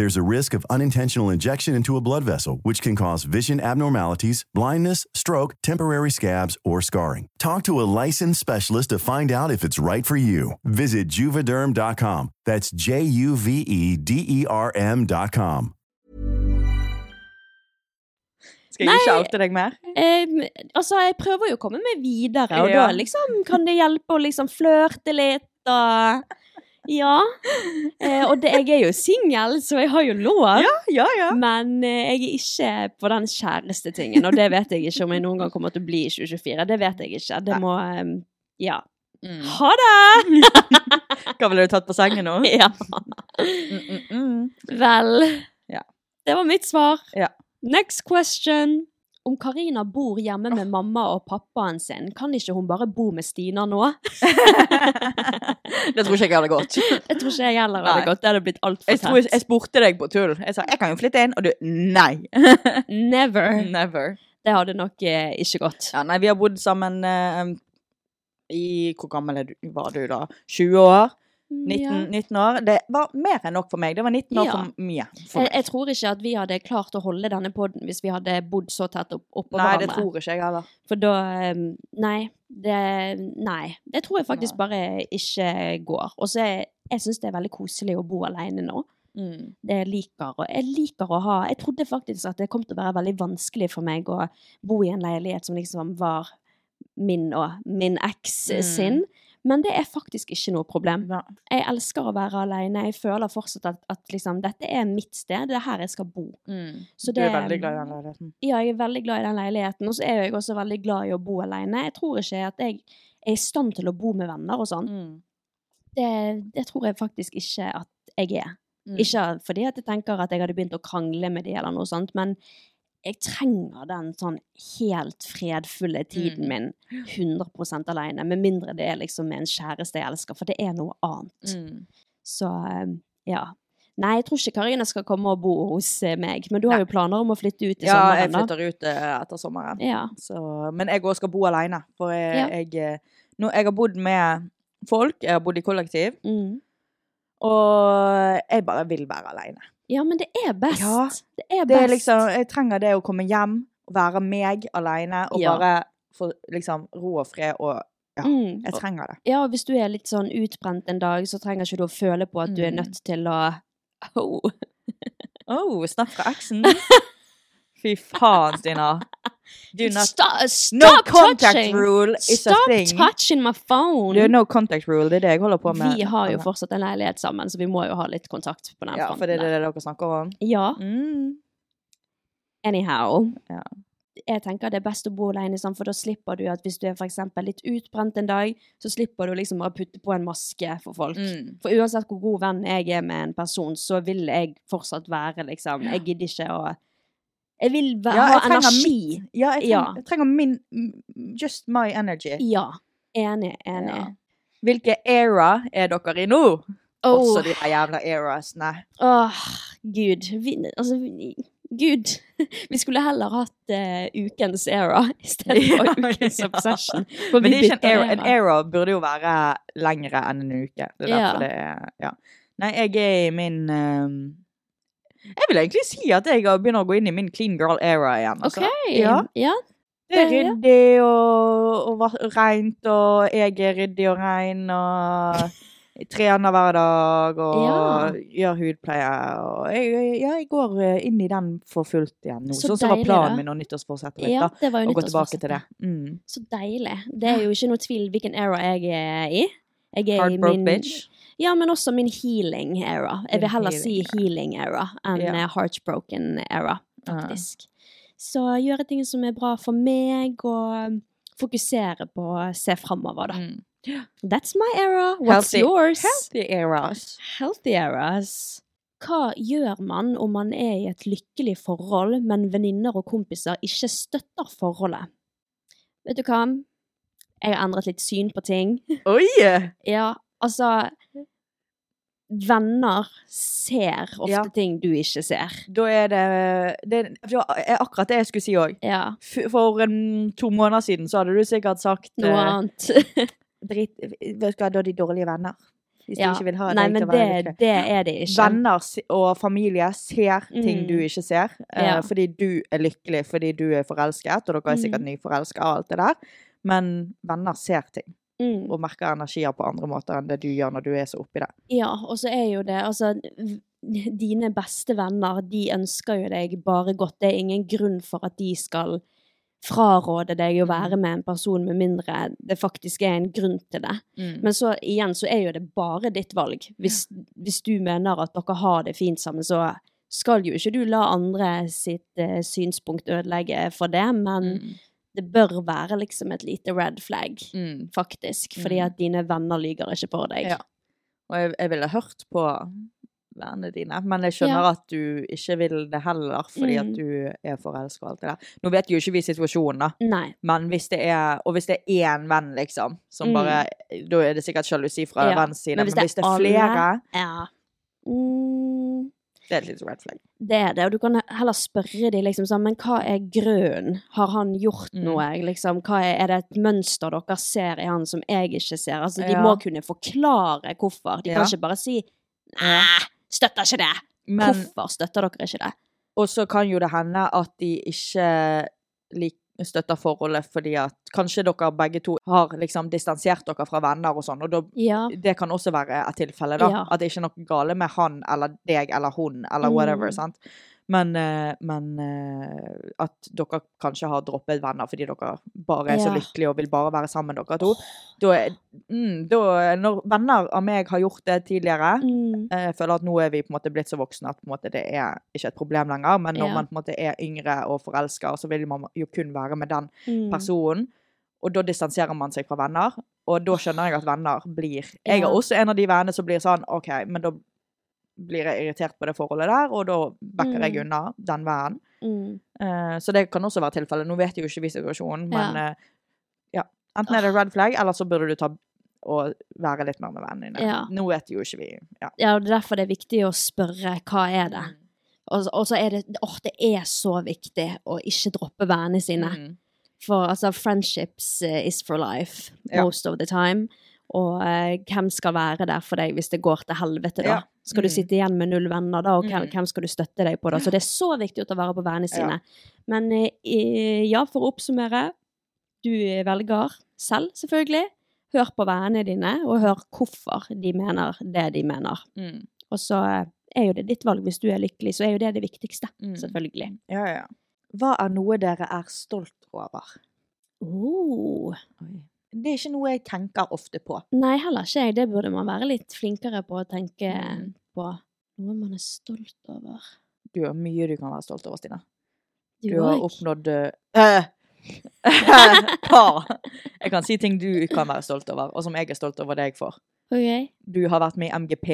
There's a risk of unintentional injection into a blood vessel, which can cause vision abnormalities, blindness, stroke, temporary scabs, or scarring. Talk to a licensed specialist to find out if it's right for you. Visit juvederm.com. That's J U V E D E R M.com. Skal jeg ikke oute deg mer? Eh, altså, jeg prøver jo å komme meg videre, og Ja. da liksom kan det hjelpe å liksom flørte litt og Ja. Eh, og det, jeg er jo singel, så jeg har jo lov. Ja, ja. Men eh, jeg er ikke på den kjærestetingen, og det vet jeg ikke om jeg noen gang kommer til å bli i 2024. Det vet jeg ikke. Det må eh, Ja. Mm. Ha det! [laughs] Hva ville du tatt på sengen nå? [laughs] Ja. Mm, mm, mm. Vel. Ja. Det var mitt svar. Ja. Next question. Om Karina bor hjemme med mamma og pappaen sin, kan ikke hun bare bo med Stina nå? [laughs] Det tror ikke jeg hadde gått. Jeg tror ikke jeg heller hadde Nei. gått. Det hadde blitt altfor Jeg, tror, jeg spurte deg på tull. Jeg sa jeg kan jo flytte inn, og du nei. [laughs] Never. Never. Det hadde nok eh, ikke gått. Ja, nei, vi har bodd sammen eh, i Hvor gammel du, var du da? 20 år? 19, Ja. 19 år? Det var mer enn nok for meg. Det var 19 år Ja. for mye. For Jeg, jeg tror ikke at vi hadde klart å holde denne podden hvis vi hadde bodd så tett opp, oppå Nei, det tror ikke jeg heller. For da eh, Nei. Det, nei. Det tror jeg faktisk Nei. bare ikke går. Og så er jeg syns det er veldig koselig å bo alene nå. Mm. Det jeg liker, og jeg liker å ha Jeg trodde faktisk at det kom til å være veldig vanskelig for meg å bo i en leilighet som liksom var min og min eks Mm. Men det er faktisk ikke noe problem. Ja. Jeg elsker å være alene. Jeg føler fortsatt at, at liksom, dette er mitt sted. Det er her jeg skal bo. Mm. Så Du er veldig glad i den leiligheten. Ja, jeg er veldig glad i den leiligheten. Og så er jeg også veldig glad i å bo alene. Jeg tror ikke at jeg er i stand til å bo med venner og sånn. Mm. Det, det tror jeg faktisk ikke at jeg er. Mm. Ikke fordi at jeg tenker at jeg hadde begynt å krangle med de eller noe sånt, men jeg trenger den sånn helt fredfulle tiden Mm. min 100% alene, med mindre det er liksom med en kjæreste jeg elsker, for det er noe annet. Mm. Så eh, ja. Nei, jeg tror ikke Karina skal komme og bo hos eh, meg, men du har jo planer om å flytte ut i Ja, jeg Ja, jeg flytter ut eh, etter sommeren. Ja. Så, men jeg òg skal bo alene. For jeg, Ja. jeg, eh, nå, jeg har bodd med folk, jeg har bodd i kollektiv, Mm. og jeg bare vil være alene. Ja, men det er best. Ja, det er Det er liksom, jeg trenger det å komme hjem, være meg alene, og Ja. bare få liksom ro og fred og Ja, Mm. jeg trenger det. Ja, og hvis du er litt sånn utbrent en dag, så trenger ikke du å føle på at du er Mm. nødt til å [laughs] oh. Oh, snakk fra eksen. [laughs] Fy faen, Stina. Do not Stop, No contact touching! rule is a Stop touching my phone! Det er no contact rule, det er det jeg holder på med. vi har jo fortsatt en leilighet sammen, så vi må jo ha litt kontakt på den Ja, fronten. for det er det dere snakker om. Ja, Mm. anyhow. Ja. Jeg tenker det er best å bo alene, for da slipper du at hvis du er for eksempel litt utbrent en dag, så slipper du liksom bare putte på en maske for folk. Mm. For uansett hvor god venn jeg er med en person, så vil jeg fortsatt være liksom Jeg gidder ikke å Jeg vil ha Ja, jeg energi. mitt. Ja, jeg Ja. trenger, jeg trenger min Just my energy. Ja. Enig, enig. Ja. Hvilke era er dere i nå? Oh. Også de jævla erasene. åh, gud. Vi, altså, vi, gud. [laughs] Vi skulle heller hatt uh, ukens era [laughs] i stedet for [laughs] Ja, ukens ja. obsession. Men det er ikke en era. En era burde jo være lengre enn en uke. Det er Ja. derfor det er Ja. Nei, jeg er i min ehm, Jeg vil egentlig si at jeg begynner å gå inn i min clean girl era igjen. altså. OK. Ja. ja. Det er ryddig og, og rent, og jeg er ryddig og rein, og [laughs] trener hver dag og gjør hudpleie. Og jeg, ja, jeg går eh, inn i den for fullt igjen nå. Så sånn som var planen min og nyttårsforsettet mitt. ja, det var jo Å gå tilbake til det. Mm. Så deilig. Det er jo ikke noe tvil hvilken era jeg er i. Jeg er i min bitch. Ja, men også min healing era. Jeg vil heller si healing era enn Ja. eh, heartbroken era, Ja. faktisk. Så gjøre ting som er bra for meg, og fokusere på å se framover, da. Mm. That's my era. What's Healthy- yours? Healthy eras. Healthy eras. Hva gjør man om man er i et lykkelig forhold, men venninner og kompiser ikke støtter forholdet? Vet du hva? Jeg har endret litt syn på ting. Oi! [laughs] Ja, altså Venner ser ofte Ja. ting du ikke ser. Da er det Det er akkurat det jeg skulle si òg. Ja. For um, to måneder siden så hadde du sikkert sagt Noe uh, annet. [laughs] Drit, vet du hva, da er de dårlige venner. Hvis Ja. de ikke vil ha Nei, men det, det er det ikke. Venner og familie ser ting Mm. du ikke ser, eh, Ja. fordi du er lykkelig, fordi du er forelsket, og dere er sikkert Mm. nyforelska og alt det der. Men venner ser ting, Mm. og merker energier på andre måter enn det du gjør når du er så oppi det. Ja, og så er jo det Altså, dine beste venner, de ønsker jo deg bare godt. Det er ingen grunn for at de skal fraråde deg å være med en person, med mindre det faktisk er en grunn til det. Men så igjen så er jo det bare ditt valg. Hvis, hvis du mener at dere har det fint sammen, så skal jo ikke du la andre sitt uh, synspunkt ødelegge for det, men Mm. Det bør være liksom et lite red flag, Mm. faktisk. Fordi Mm. at dine venner lyger ikke på deg. Ja. Og jeg, jeg ville hørt på vennene dine, men jeg skjønner Ja. at du ikke vil det heller, fordi Mm. at du er forelska og alt det der. Nå vet jo ikke vi situasjonen, da. Nei. Men hvis det er Og hvis det er én venn, liksom, som Mm. bare Da er det sikkert sjalusi fra Ja, venns side. men Men hvis hvis, det er er flere, Ja. Mm, det er et lite red flag. det er det, og du kan heller spørre dem liksom sånn, men hva er grunnen? Har han gjort Mm. noe? Liksom, hva er, er det et mønster dere ser i han som jeg ikke ser? Altså, de Ja. må kunne forklare hvorfor. De kan ikke bare si nei, støtter ikke det. Men hvorfor støtter dere ikke det? Og så kan jo det hende at de ikke lik, støtter forholdet fordi at kanskje dere begge to har liksom distansert dere fra venner og sånn, og da Ja. det kan også være et tilfelle, da. Ja. At det ikke er noe gale med han eller deg eller hun eller whatever. Mm. sant? Men, eh, men eh, at dere kanskje har droppet venner fordi dere bare er så lykkelige og vil bare være sammen, dere to. Da, mm, da, når venner av meg har gjort det tidligere Mm. eh, Jeg føler at nå er vi på en måte blitt så voksne at på en måte det er ikke et problem lenger. Men når Ja. man på en måte er yngre og forelska, så vil man jo kun være med den Mm. personen. Og da distanserer man seg fra venner. Og da skjønner jeg at venner blir Jeg er også en av de vennene som blir sånn OK, men da blir jeg irritert på det forholdet der, og da backer jeg Mm. unna den verden. Mm. Uh, så det kan også være tilfellet. Nå vet jo ikke vi situasjonen, men Ja. Uh, ja. Enten er det red flag, eller så burde du ta og være litt mer med vennene dine. Ja. Nå vet jo ikke vi. Ja. Ja, og er derfor det er viktig å spørre hva er det. Og, og så er det åh, det er så viktig å ikke droppe vennene sine. Mm. For altså, friendships eh, is for life most of the time. Og eh, hvem skal være der for deg hvis det går til helvete, da? Ja. Skal du Mm. sitte igjen med null venner da, og hvem, Mm. hvem skal du støtte deg på da? Så det er så viktig å ta vare på vennene sine. Men eh, ja, for å oppsummere, du velger selv, selvfølgelig. Hør på vennene dine, og hør hvorfor de mener det de mener. Mm. Og så eh, er jo det ditt valg. Hvis du er lykkelig, så er jo det det viktigste. Mm. Selvfølgelig. Ja, ja. Hva er noe dere er stolt over? Oh. Det er ikke noe jeg tenker ofte på. Nei, heller ikke jeg. Det burde man være litt flinkere på å tenke Mm. på. Noe man er stolt over. Du har mye du kan være stolt over, Stina. Du, Du har oppnådd [laughs] uh, Hva? Jeg kan si ting du kan være stolt over, og som jeg er stolt over deg for. Okay. Du har vært med i MGP.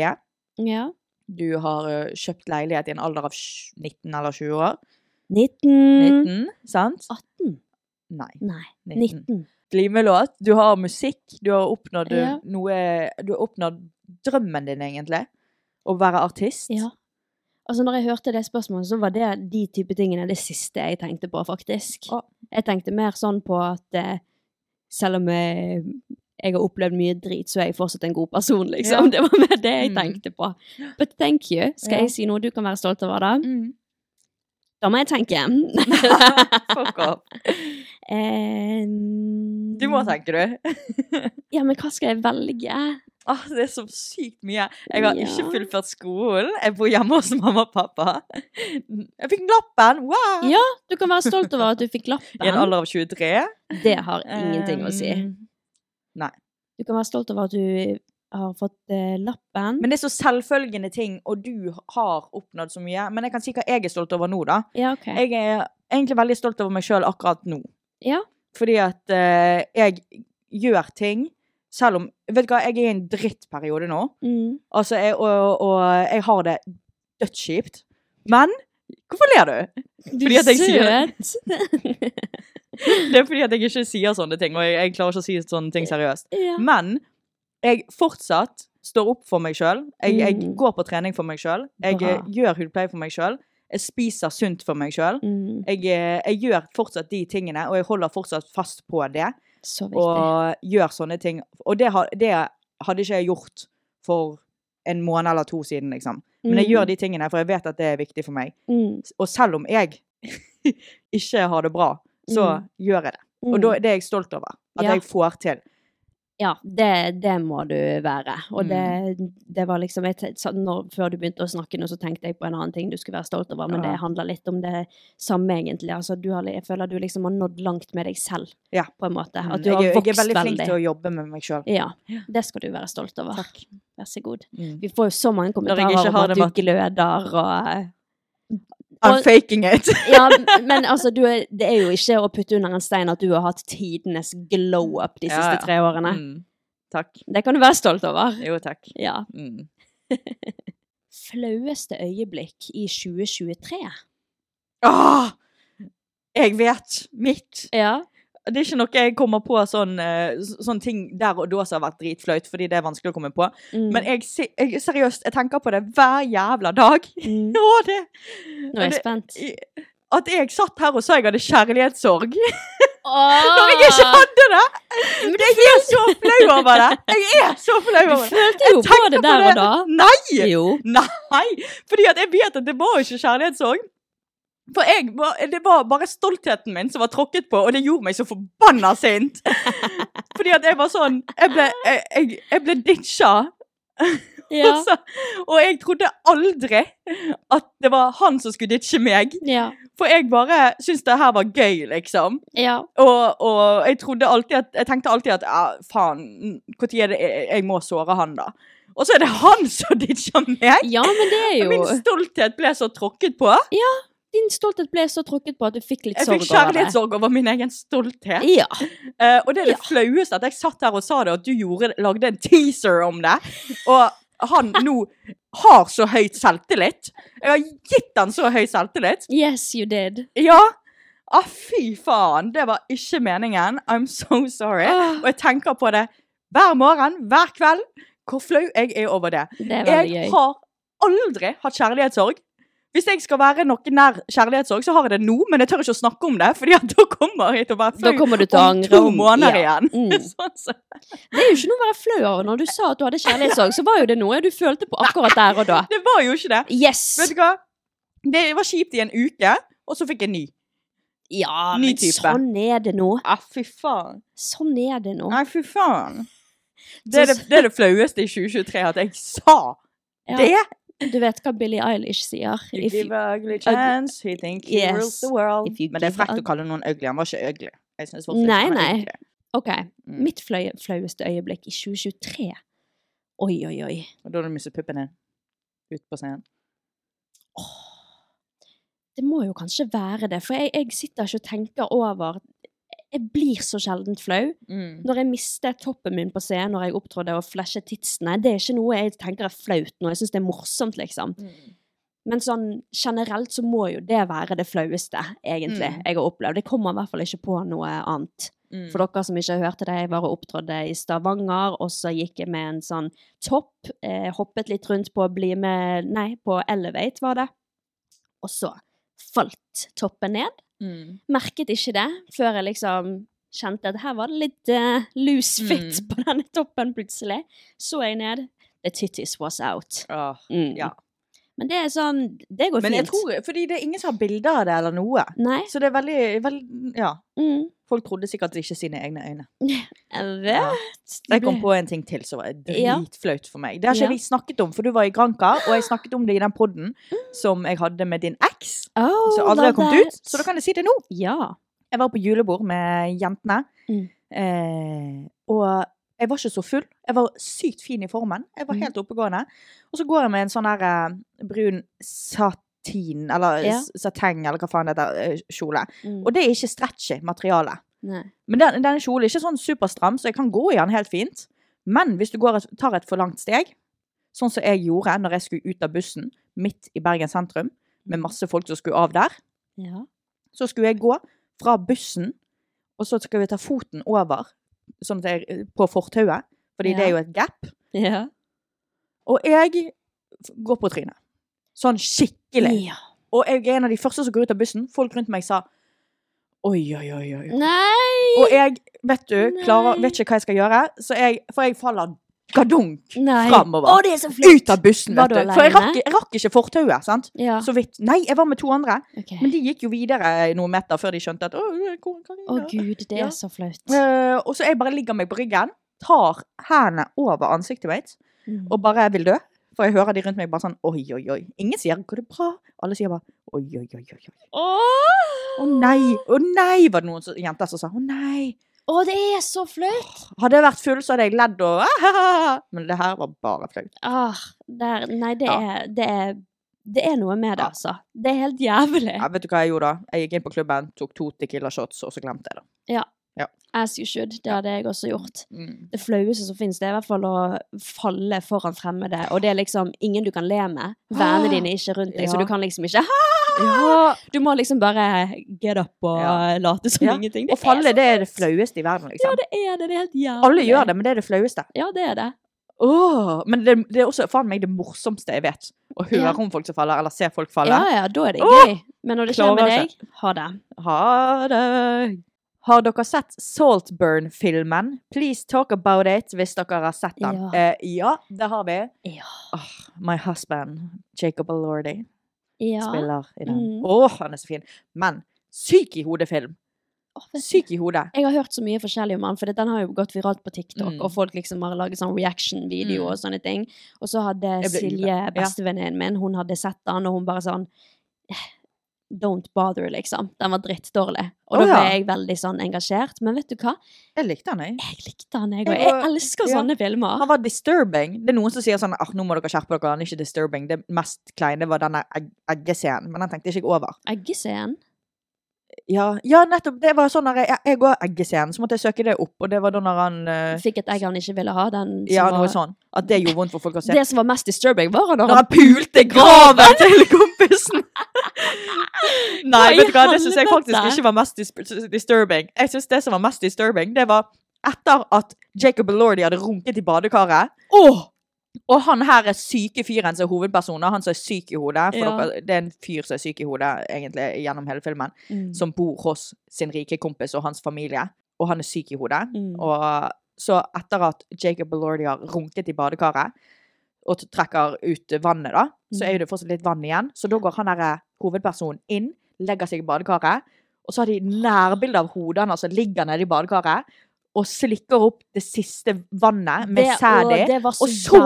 Ja. Du har eh, kjøpt leilighet i en alder av 19 eller 20 år. 19. 19, sant? 18. Nei. Nei. 19. 19. Glimelåt. Du har musikk. Du har oppnådd eh, Ja. noe Du har oppnådd drømmen din, egentlig. Å være artist. Ja. Altså, når jeg hørte det spørsmålet, så var det de type tingene det siste jeg tenkte på, faktisk. Å. Jeg tenkte mer sånn på at eh, selv om jeg, jeg har opplevd mye drit, så er jeg fortsatt en god person, liksom. Ja. [laughs] Det var mer det jeg Mm. tenkte på. But thank you. Skal jeg si noe du kan være stolt over, da? Mm. Da må jeg tenke. [laughs] Fuck off. [laughs] Eh, Du må tenke, du. [laughs] Ja, men hva skal jeg velge? Ah, det er så sykt mye. Jeg har Ja. ikke fullført skolen. Jeg bor hjemme hos mamma og pappa. Jeg fikk lappen! Wow! Ja, du kan være stolt over at du fikk lappen. I en alder av 23. Det har ingenting å si. Um, Nei. Du kan være stolt over at du har fått eh, lappen. Men det er så selvfølgende ting, og du har oppnådd så mye. Men jeg kan si hva jeg er stolt over nå, da. ja, OK. Jeg er egentlig veldig stolt over meg sjøl akkurat nå. Ja. Fordi at eh, jeg gjør ting selv om Vet du hva, jeg er i en drittperiode nå. Mm. Altså, jeg, og, og jeg har det dødskjipt. Men hvorfor ler du? Du jeg søt. [laughs] Det er fordi at jeg ikke sier sånne ting, og jeg, jeg klarer ikke å si sånne ting seriøst. ja. Men jeg fortsatt står opp for meg sjøl. Jeg, jeg Mm. går på trening for meg sjøl. Jeg Bra. eh, gjør hudpleie for meg sjøl. Jeg spiser sunt for meg sjøl. Mm. Jeg, eh, jeg gjør fortsatt de tingene, og jeg holder fortsatt fast på det. Og gjør sånne ting. Og det, det hadde ikke jeg gjort for en måned eller to siden, liksom. Men jeg Mm. gjør de tingene, for jeg vet at det er viktig for meg. Mm. Og selv om jeg [laughs] ikke har det bra, så Mm. gjør jeg det. Og da, det er jeg stolt over. At Ja. jeg får til. Ja, det, det må du være. Og Mm. det, det var liksom jeg, når, Før du begynte å snakke nå, så tenkte jeg på en annen ting du skulle være stolt over, men det handler litt om det samme, egentlig. Altså, du har, jeg føler du liksom har nådd langt med deg selv, Ja. på en måte. Mm, At du har er- veldig. jeg er veldig flink veldig. til å jobbe med meg sjøl. Ja, det skal du være stolt over. Takk. Vær så god. Mm. Vi får jo så mange kommentarer om at du gløder og I'm faking it. [laughs] Ja, men altså, du er, det er jo ikke å putte under en stein at du har hatt tidenes glow up de Ja, siste ja. tre årene. Mm. Takk. Det kan du være stolt over. Jo, takk. Ja. Mm. [laughs] Flaueste øyeblikk i 2023? Åh! Jeg vet. Mitt. Ja. Det er ikke noe jeg kommer på sånn, eh, sånn ting der og da som har vært dritflaut, fordi det er vanskelig å komme på. Mm. Men jeg, jeg seriøst, jeg tenker på det hver jævla dag. [laughs] Mm. Å, det, Nå er jeg spent. At jeg satt her og sa jeg hadde kjærlighetssorg Oh. [laughs] når jeg ikke hadde det! Jeg er så flau over det! Jeg er så flau over det! Du følte jo på det der og da. Nei! Jo. Nei! Fordi at jeg vet at det var jo ikke kjærlighetssorg. For jeg, det var bare stoltheten min som var tråkket på, og det gjorde meg så forbanna sint. [laughs] Fordi at jeg var sånn Jeg ble, jeg, jeg, jeg ble ditcha. [laughs] Ja. Og, så, og jeg trodde aldri at det var han som skulle ditche meg. Ja. For jeg bare syntes det her var gøy, liksom. Ja. Og, og jeg trodde alltid at Jeg tenkte alltid at ja, faen, når er det jeg, må såre han, da? Og så er det han som [laughs] ditcher meg! ja, men det er jo Min stolthet ble så tråkket på. Din stolthet ble så tråkket på at du fikk litt sorg over det. Jeg fikk kjærlighetssorg over min egen stolthet. Ja. Uh, og det er det flaueste at jeg satt her og sa det, og at du gjorde, lagde en teaser om det. Og han nå har så høyt selvtillit. Jeg har gitt han så høy selvtillit. Yes, you did. Ja! Ah, fy faen. Det var ikke meningen. I'm so sorry. Åh. Og jeg tenker på det hver morgen, hver kveld. Hvor flau jeg er over det. Det er Jeg gøy. har aldri hatt kjærlighetssorg. Hvis jeg skal være noe nær kjærlighetssorg, så har jeg det nå, men jeg tør ikke å snakke om det, fordi at da kommer jeg til å være flau om to måneder ja. igjen. Mm. [laughs] sånn, så. Det er jo ikke noe å være flau over. Når du sa at du hadde kjærlighetssorg, så var jo det noe du følte på akkurat der og da. [laughs] Det var jo ikke det. Yes! Vet du hva? Det var kjipt i en uke, og så fikk jeg ny. Ja, Ny men type. sånn er det nå. Ja, fy faen. Sånn er det nå. Nei, fy faen. Det er det, det, er det flaueste i 2023, at jeg sa Ja. det. Du vet hva Billie Eilish sier? You give a ugly chance, he think he Yes. rules the world. Men det er frekt å kalle noen ugly. Han var ikke ugly. Nei, nei. ugly. OK. Mm. Mitt fløy, flaueste øyeblikk i 2023. Oi, oi, oi. Og da har du mistet puppen din. Ut på scenen. Det må jo kanskje være det, for jeg, jeg sitter ikke og tenker over Jeg blir så sjelden flau. Mm. Når jeg mister toppen min på scenen når jeg opptrådte og flashet titsene, det er ikke noe jeg tenker er flaut nå. Jeg syns det er morsomt, liksom. Men sånn generelt så må jo det være det flaueste, egentlig, Mm. jeg har opplevd. Jeg kommer i hvert fall ikke på noe annet. Mm. For dere som ikke hørte det, jeg var og opptrådte i Stavanger, og så gikk jeg med en sånn topp, eh, hoppet litt rundt på å Bli med Nei, på Elevate var det. Og så falt toppen ned. Mm. Merket ikke det før jeg liksom kjente at her var det litt uh, loose fit Mm. på denne toppen plutselig. Så jeg ned. The titties was out. Oh, Mm. ja. Men det er sånn Det går Men jeg tror, fordi det er ingen som har bilder av det eller noe. Nei. Så det er veldig, veldig Ja. Mm. Folk trodde sikkert ikke sine egne øyne. [laughs] Jeg vet. Ja. Det Jeg kom på en ting til som var dritflaut for meg. Det har ikke Ja. vi snakket om, for du var i Granca, og jeg snakket om det i den podden som jeg hadde med din eks, Oh, som aldri har kommet ut. Så da kan jeg si det nå. Ja. Jeg var på julebord med jentene, Mm. eh, og Jeg var ikke så full. Jeg var sykt fin i formen. Jeg var Mhm. helt oppegående. Og så går jeg med en sånn her brun brun satin, eller Ja. sateng, eller hva faen det heter, eh, kjole. Mm. Og det er ikke stretchy materiale. Nei. Men den, denne kjolen er ikke sånn superstram, så jeg kan gå i den helt fint. Men hvis du går et, tar et for langt steg, sånn som jeg gjorde når jeg skulle ut av bussen midt i Bergen sentrum, med masse folk som skulle av der, Ja. så skulle jeg gå fra bussen, og så skal vi ta foten over sånn at jeg, på fortauet, fordi Ja. det er jo et gap. Ja. Og jeg går på trynet. Sånn skikkelig. ja. Og jeg er en av de første som går ut av bussen. Folk rundt meg sa oi, oi, oi, oi. Nei! Og jeg, vet du, klarer, vet ikke hva jeg skal gjøre, så jeg, for jeg faller gadunk framover. Er! Ut av bussen, vet du. For jeg rakk, jeg rakk ikke fortauet, sant. Ja. Så vidt. Nei, jeg var med to andre. Okay. Men de gikk jo videre noen meter før de skjønte at Å, hvor jeg Å gud, det Ja. er så flaut. Uh, og så jeg bare ligger meg på ryggen, tar hendene over ansiktet mitt Mm. og bare vil dø. For jeg hører de rundt meg bare sånn oi, oi, oi. Ingen sier 'går det bra?' Alle sier bare oi, oi, oi. oi, oi. Å nei! Å nei! var det noen jenter som sa. Å nei! Å, det er så flaut! Hadde jeg vært full, så hadde jeg ledd og ah, Men det her var bare flaut. Ah, der, nei, det Ja. er, det er Det er noe med det, altså. Det er helt jævlig. Ja, vet du hva jeg gjorde da? Jeg gikk inn på klubben, tok to Tequila shots, og så glemte jeg det. As you should. Det hadde jeg også gjort. Mm. Det flaueste som finnes, det er i hvert fall å falle foran fremmede. Og det er liksom ingen du kan le med. Vennene dine er ikke rundt deg, så du kan liksom ikke Ja. Du må liksom bare get up og Ja. late som Ja. ingenting. Å falle, det er det flaueste i verden, liksom. Ja, det er det. Det er helt jævlig. Alle gjør det, men det er det flaueste. Ja, det er det. Oh, men det, det er også faen meg det morsomste jeg vet. Å høre Ja. om folk som faller, eller se folk falle. Ja, ja, da er det gøy. Men når det skjer med deg, ha det. Ha det. Har dere sett Saltburn-filmen? Please talk about it hvis dere har sett den. Ja. Eh, ja det har vi. Ja. Oh, my husband, Jacob Alordi, Ja. spiller i den. Mm. Åh, han er så fin. Men syk i vet du, Syk i hodet. Jeg har hørt så mye forskjellig om han, for den har jo gått viralt på TikTok, Mm. og folk liksom har laget sånn reaction-video Mm. og sånne ting. Og så hadde Silje. Bestevenninnen min, hun hadde sett den, og hun bare sånn Don't bother, liksom. Den var drittdårlig. Og oh, da ble ja. jeg veldig sånn engasjert. Men vet du hva? Jeg likte han, jeg. Jeg likte han, jeg. Og Jeg jeg elsker ja. sånne filmer. Han var disturbing. Det er noen som sier sånn ah, nå må dere skjerpe dere, han er ikke disturbing. Det mest kleine var denne egg eggescenen, men den tenkte jeg ikke over. Eggescenen. Ja, ja, nettopp. Det var sånn når jeg, jeg går eggescenen, så måtte jeg søke det opp, og det var da når han uh, Fikk et egg han ikke ville ha. Den som Ja, var, noe sånn. At det gjorde vondt for folk å se. Det som var mest disturbing, var når Når han pulte graven [laughs] til kompisen! [laughs] Nei, vet du hva, det syns jeg faktisk ikke var mest dis disturbing. Jeg synes det som var mest disturbing, det var etter at Jacob Elordi hadde runket i badekaret. Og han her er syke fyren som er hovedpersonen, han som er syk i hodet. For Ja. dere, det er en fyr som er syk i hodet egentlig gjennom hele filmen. Mm. Som bor hos sin rike kompis og hans familie. Og han er syk i hodet. Mm. Og så etter at Jacob Elordi har runket i badekaret og trekker ut vannet, da, så Mm. er det fortsatt litt vann igjen. Så da går han der hovedpersonen inn, legger seg i badekaret, og så har de nærbilde av hodet hans som ligger nede i badekaret, og slikker opp det siste vannet med sæd i. Og så-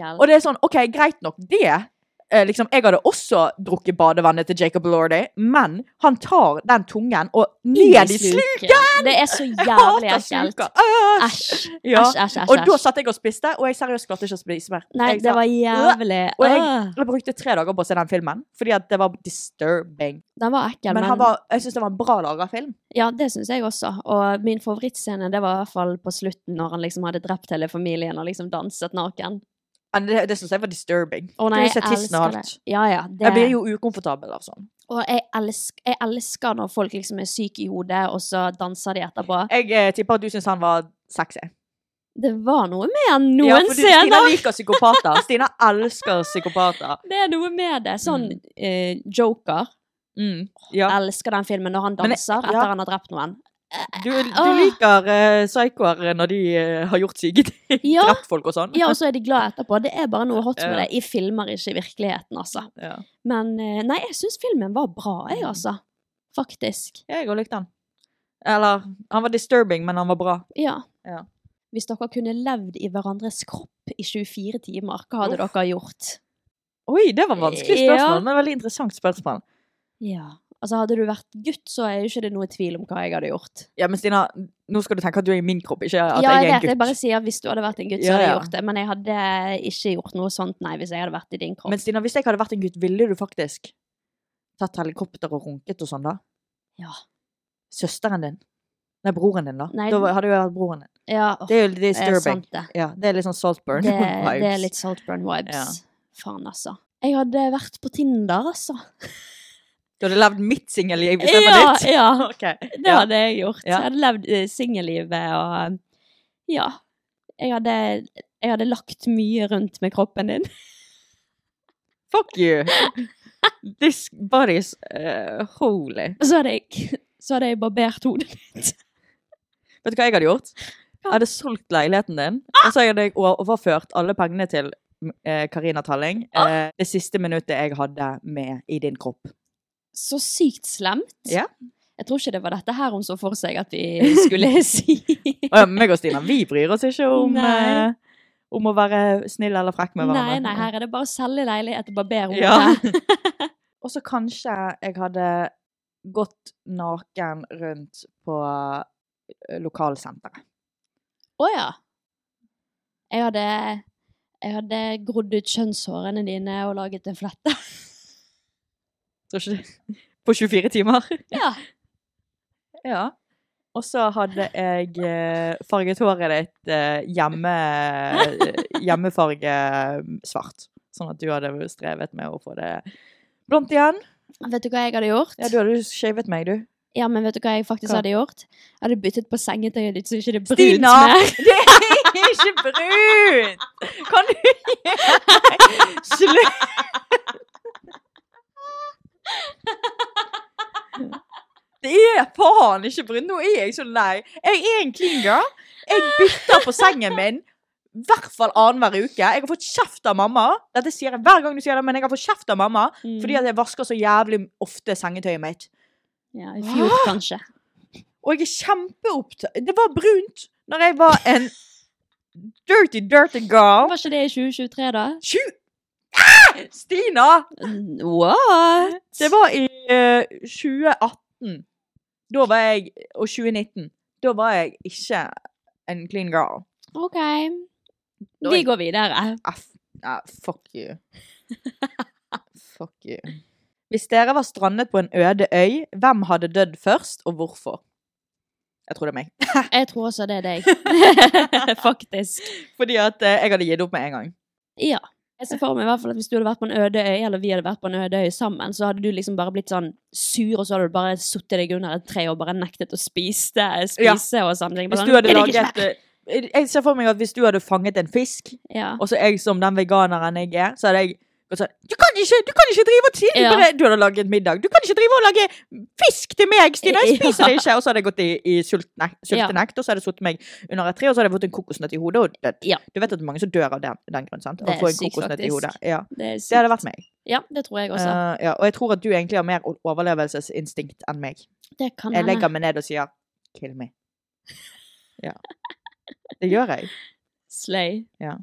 jævlig. Og det er sånn, OK, greit nok, det. Eh, liksom, jeg hadde også drukket badevannet til Jacob Lordy, men han tar den tungen og ned i sluken! Det er så jævlig ekkelt. Æsj! Æsj. Ja. Æsj, æsj, æsj. Og da satt jeg og spiste, og jeg seriøst klarte ikke å spise mer. Nei, Jeg det var jævlig. Og jeg, jeg brukte tre dager på å se den filmen, fordi at det var disturbing. Den var ekkel, Men men, var, jeg syns det var en bra laga film. ja, det syns jeg også. Og min favorittscene det var i hvert fall på slutten, når han liksom hadde drept hele familien og liksom danset naken. Det, det syns jeg var disturbing. Å nei, jeg elsker det. Ja, ja. Det, Jeg blir jo ukomfortabel av sånn. Og jeg elsker, jeg elsker når folk liksom er syke i hodet, og så danser de etterpå. Jeg eh, tipper at du syns han var sexy. Det var noe med han noen Ja, for du, Stina [laughs] liker psykopater. Stina elsker psykopater. Det er noe med det. Sånn Mm. eh, Joker. Mm. Ja. Elsker den filmen når han danser jeg- ja. etter han har drept noen. Du, du liker uh, psykoer når de uh, har gjort syke ting. Ja. Drept folk og sånn. Ja, og så er de glad etterpå. Det er bare noe hot med Ja. det. I filmer, ikke i virkeligheten, altså. Ja. Men uh, nei, jeg syns filmen var bra, jeg, altså. Faktisk. Jeg òg likte den. Eller Han var disturbing, men han var bra. Ja. Ja. Hvis dere kunne levd i hverandres kropp i 24 timer, hva hadde Uff. dere gjort? Oi, det var vanskelig spørsmål, men veldig interessant spørsmål. Ja. Altså, hadde du vært gutt, så er jo ikke det noe tvil om hva jeg hadde gjort. Ja, men Stina, nå skal du tenke at du er i min kropp, ikke at ja, jeg er jeg en vet, Ja, jeg bare sier at hvis du hadde vært en gutt, så hadde jeg gjort det. Men jeg hadde ikke gjort noe sånt, nei, hvis jeg hadde vært i din kropp. Men Stina, hvis jeg hadde vært en gutt, ville du faktisk tatt helikopter og runket og sånn, da? Ja. Søsteren din? Nei, broren din, da. Nei, da hadde jo vært broren din. Ja, oh, Det er jo det er disturbing. det. Ja, det er litt sånn Saltburn Det, [laughs] vibes. det er litt Saltburn-vibes. Ja. Faen, altså. Jeg hadde vært på Tinder, altså. [laughs] Du hadde levd mitt singelliv istedenfor Ja, ditt? ja. [laughs] okay. Det Ja. hadde jeg gjort. Ja. Jeg hadde levd uh, singellivet og Ja. Jeg hadde, jeg hadde lagt mye rundt med kroppen din. [laughs] Fuck you! This body's uh, holy. Så hadde jeg, så hadde jeg barbert hodet mitt. [laughs] Vet du hva jeg hadde gjort? Jeg hadde solgt leiligheten din, og så hadde jeg overført alle pengene til eh, Karina Talling eh, det siste minuttet jeg hadde med i din kropp. Så sykt slemt. Ja. Jeg tror ikke det var dette her hun så for seg at vi skulle [laughs] si. oh, ja, meg og Stina, vi bryr oss ikke om, eh, om å være snill eller frekk med hverandre. Nei, nei, her er det bare å selge leilighet og barbere hodet. Ja. [laughs] og så kanskje jeg hadde gått naken rundt på eh, lokalsenteret. Å ja. Jeg hadde, jeg hadde grodd ut kjønnshårene dine og laget en flette. [laughs] Tror ikke det? På 24 timer. Ja. [laughs] Ja. Og så hadde jeg eh, farget håret ditt eh, hjemme, eh, hjemmefarge svart. Sånn at du hadde strevet med å få det blondt igjen. Vet du hva jeg hadde gjort? Ja, du hadde shavet meg, du. Ja, men vet du hva jeg faktisk Hva? hadde gjort? Jeg hadde byttet på sengetøyet ditt så ikke det er brunt Stina! mer. [laughs] Det er ikke brunt! Kan du gi meg [laughs] Slutt! Det er faen ikke Bryn. Nå er jeg så lei. Jeg er en klinger. Jeg bytter på sengen min i hvert fall annenhver uke. Jeg har fått kjeft av mamma. Dette sier jeg hver gang du sier det, men jeg har fått kjeft av mamma mm. fordi at jeg vasker så jævlig ofte sengetøyet mitt. Ja, I fjor, Hå? kanskje. Og jeg er kjempeopptatt Det var brunt når jeg var en [laughs] dirty, dirty girl. Var ikke det i 2023, da? 20 Stina! What? Det var i eh, 2018. Da var jeg Og 2019. Da var jeg ikke en clean girl. OK. Vi jeg- går videre. Ah, f, nei, fuck you. fuck you. Hvis dere var strandet på en øde øy, hvem hadde dødd først, og hvorfor? Jeg tror det er meg. [laughs] Jeg tror også det er deg. [laughs] Faktisk. Fordi at eh, jeg hadde gitt opp med en gang. Ja. Jeg ser for meg i hvert fall at Hvis du hadde vært på en øde øy, eller vi hadde vært på en øde øy sammen, så hadde du liksom bare blitt sånn sur, og så hadde du bare sittet deg under et tre og bare nektet å spise, spise og sånne ting. Hvis du sånn, hadde laget ikke mer». eh, Jeg ser for meg at hvis du hadde fanget en fisk, Ja. og så jeg som den veganeren jeg er, så hadde jeg gått sånn Du kan ikke, du kan ikke drive og si Ja. bare, Du hadde laget middag. Du kan ikke drive og lage fisk til meg, Stina! Jeg [laughs] spiser det ikke! Og så hadde jeg gått i, i sultenekt, og så hadde jeg satt meg under et tre, og så hadde jeg fått en kokosnøtt i hodet og dødd. Ja. Du vet at det er mange som dør av den, den grunn, sant? Å få en kokosnøtt i hodet. Ja. Det, Det hadde vært meg. Ja, det tror jeg også. Uh, ja. Og jeg tror at du egentlig har mer overlevelsesinstinkt enn meg. det kan Jeg legger meg ned og sier 'kill me'. Ja. Det gjør jeg. Slay. Ja.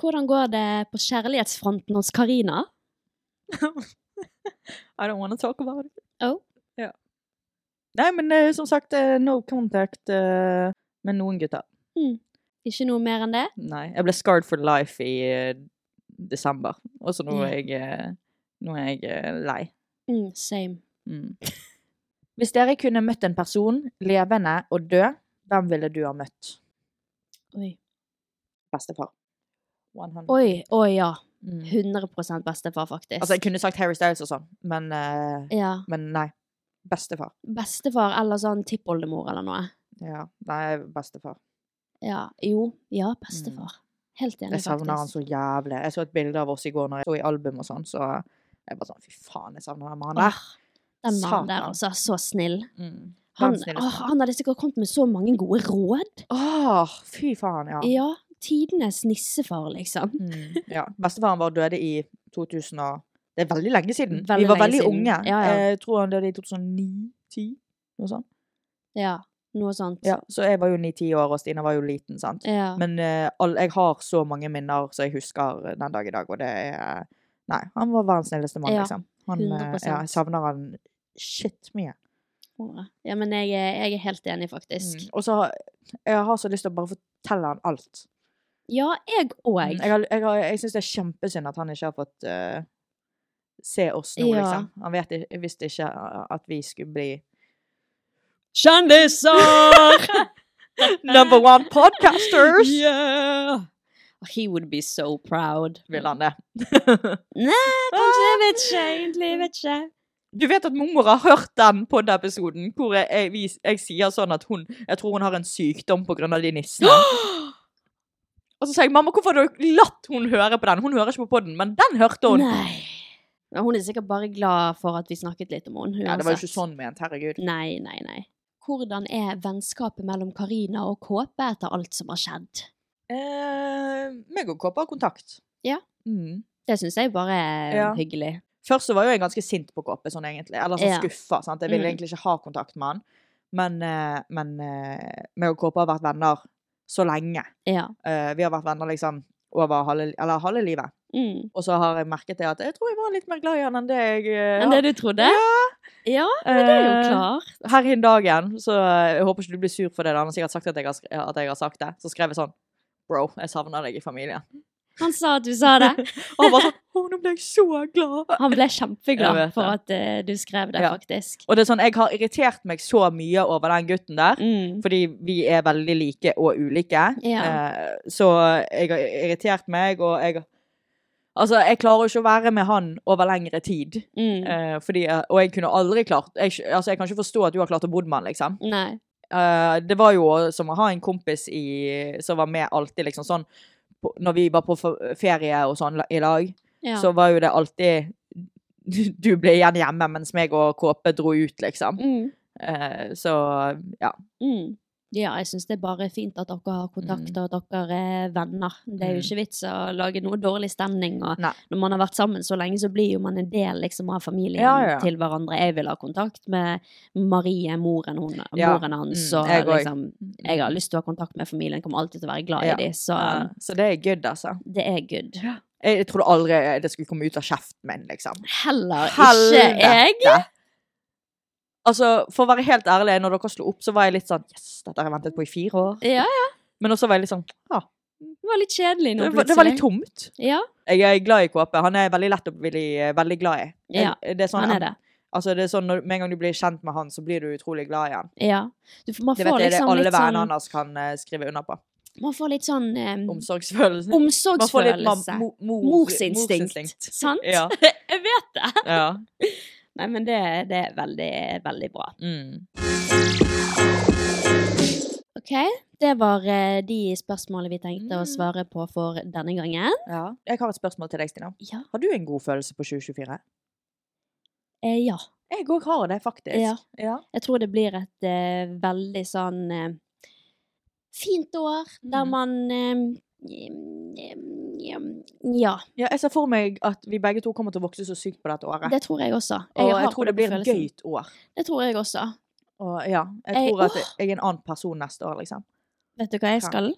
Hvordan går det på kjærlighetsfronten hos Karina? [laughs] I don't want to talk about it. Oh. Ja. Nei, men eh, som sagt, eh, no contact eh, med noen gutter. Ikke noe mer enn det? Nei. Jeg ble scarred for life i desember. Og så nå er jeg, nå er jeg lei. Mm, same. Mm. Hvis dere kunne møtt en person, levende og død, hvem ville du ha møtt? Oi. Bestefar. 100. Oi, oi ja. Mm. 100% bestefar, faktisk. Altså, jeg kunne sagt Harry Styles og sånn, men, uh, ja. men nei. Bestefar. Bestefar eller sånn tippoldemor eller noe. Ja, nei, bestefar. Ja. Jo. Ja, bestefar. Helt enig, faktisk. Jeg savner han så jævlig. Jeg så et bilde av oss i går når jeg så i album og sånn, så jeg bare sånn Fy faen, jeg savner den mannen der. Den mannen der, altså. Så snill. Mm. Han, åh, han hadde sikkert kommet med så mange gode råd. Åh, fy faen, ja. Ja. Tidenes nissefar, liksom. Mm, [laughs] ja. Bestefaren vår døde i 2000 og Det er veldig lenge siden. Veldig Vi var veldig siden. unge. Ja, ja. Jeg tror han døde i 2009-10, noe sånt. Ja. Noe sånt. Ja, så jeg var jo 9-10 år, og Stina var jo liten, sant. Ja. Men uh, all, jeg har så mange minner som jeg husker den dag i dag, og det er Nei, han var verdens snilleste mann, Ja, liksom. Han, eh, 100%. ja, jeg savner han shit mye. Ja, men jeg, jeg er helt enig, faktisk. Mm. Og så jeg har så lyst til å bare fortelle han alt. Ja, jeg òg. Mm, Jeg, har- jeg, har- jeg syns det er kjempesynd at han ikke har fått eh, se oss nå, Ja. liksom. Han vet, visste ikke at vi skulle bli Kjendiser! [laughs] number one podcasters! yeah! He would be so proud. Vil han det? [laughs] Nei, kanskje, jeg vet ikke egentlig. Jeg vet ikke. Du vet at mormor har hørt den podiepisoden hvor jeg, jeg, vi- jeg sier sånn at hun Jeg tror hun har en sykdom på grunn av de nissene. [gasps] Og så sier jeg, mamma, hvorfor har du latt hun høre på den? Hun hører ikke på podden, men den hørte hun. Nei. Men hun er sikkert bare glad for at vi snakket litt om henne. Ja, det var jo ikke sånn ment, herregud. Nei, nei, nei. Hvordan er vennskapet mellom Karina og Kåpe etter alt som har skjedd? Eh, meg og Kåpe har kontakt. Ja. Mm. Det syns jeg bare er Ja. hyggelig. Først så var jo jeg ganske sint på Kåpe, sånn egentlig. Eller sånn Ja. skuffa. sant? Jeg ville Mm. egentlig ikke ha kontakt med han. Men, eh, men eh, meg og Kåpe har vært venner så lenge. Ja. Uh, vi har vært venner liksom over halve, eller halve livet. Mm. Og så har jeg merket det at jeg tror jeg var litt mer glad i han enn det jeg uh, Enn det du trodde? Ja. Ja, men det er jo klart. klart. Her hin dagen, så eh, jeg håper ikke du blir sur for det. da. Han har sikkert sagt at jeg har, at jeg har sagt det. Så skrev jeg sånn Bro, jeg savner deg i familien. Han sa at du sa det. [laughs] Og han var sånn Å, nå ble jeg så glad. Han ble kjempeglad for at uh, du skrev det, Ja. faktisk. Og det er sånn, jeg har irritert meg så mye over den gutten der. Mm. Fordi vi er veldig like og ulike. Ja. Uh, så jeg har irritert meg, og jeg Altså, jeg klarer jo ikke å være med han over lengre tid. Mm. Uh, fordi, og jeg kunne aldri klart jeg, Altså, jeg kan ikke forstå at du har klart å bo med han, liksom. Nei. Uh, det var jo som å ha en kompis i, som var med alltid, liksom sånn på, Når vi var på ferie og sånn i lag, Ja. så var jo det alltid [laughs] Du ble igjen hjemme, mens meg og Kåpe dro ut, liksom. Mm. Eh, så ja. Mm. Ja, jeg syns det er bare fint at dere har kontakt, og at dere er venner. Det er jo Mm. ikke vits å lage noe dårlig stemning. Og Nei. når man har vært sammen så lenge, så blir jo man en del liksom, av familien Ja, ja. til hverandre. Jeg vil ha kontakt med Marie, moren, hun, Ja. moren hans. Mm, og jeg liksom, jeg har lyst til å ha kontakt med familien, kommer alltid til å være glad i dem. Så så det er good, altså. det er good. Jeg, jeg trodde aldri det skulle komme ut av kjeften min, liksom. Heller ikke jeg. Altså, for å være helt ærlig, når dere slo opp, så var jeg litt sånn Yes, dette har jeg ventet på i fire år. Ja, ja. Men også var jeg litt sånn Ja, Det var litt kjedelig nå det, var- det var litt tomt. Ja, Jeg er glad i Kåpe. Han er veldig lett å bli veldig glad i. Ja, det er sånn, han er det. Altså, det er sånn, Med en gang du blir kjent med han, så blir du utrolig glad i han. ja. Du, får- Det vet jeg det liksom alle litt vennene sånn, hans kan uh, skrive under på. man får litt sånn um, Omsorgsfølelse. omsorgsfølelse. Man får litt man, mo- mor- Morsinstinkt. Sant? Ja. [laughs] jeg vet det. ja. [laughs] Nei, men det, det er veldig, veldig bra. Mm. OK, det var eh, de spørsmålene vi tenkte å Mm. svare på for denne gangen. ja. Jeg har et spørsmål til deg, Stina. Ja. Har du en god følelse på 2024? Eh, ja. Jeg òg har det, faktisk. Ja. ja. Jeg tror det blir et uh, veldig sånn uh, fint år, der Mm. man eh, Ja, Ja, jeg ser for meg at vi begge to kommer til å vokse så sykt på dette året. det tror jeg også. og jeg tror det blir et gøyt år. Det tror jeg også. Og ja, jeg Jeg- tror at jeg er en annen person neste år, liksom. Vet du hva jeg skal? skal?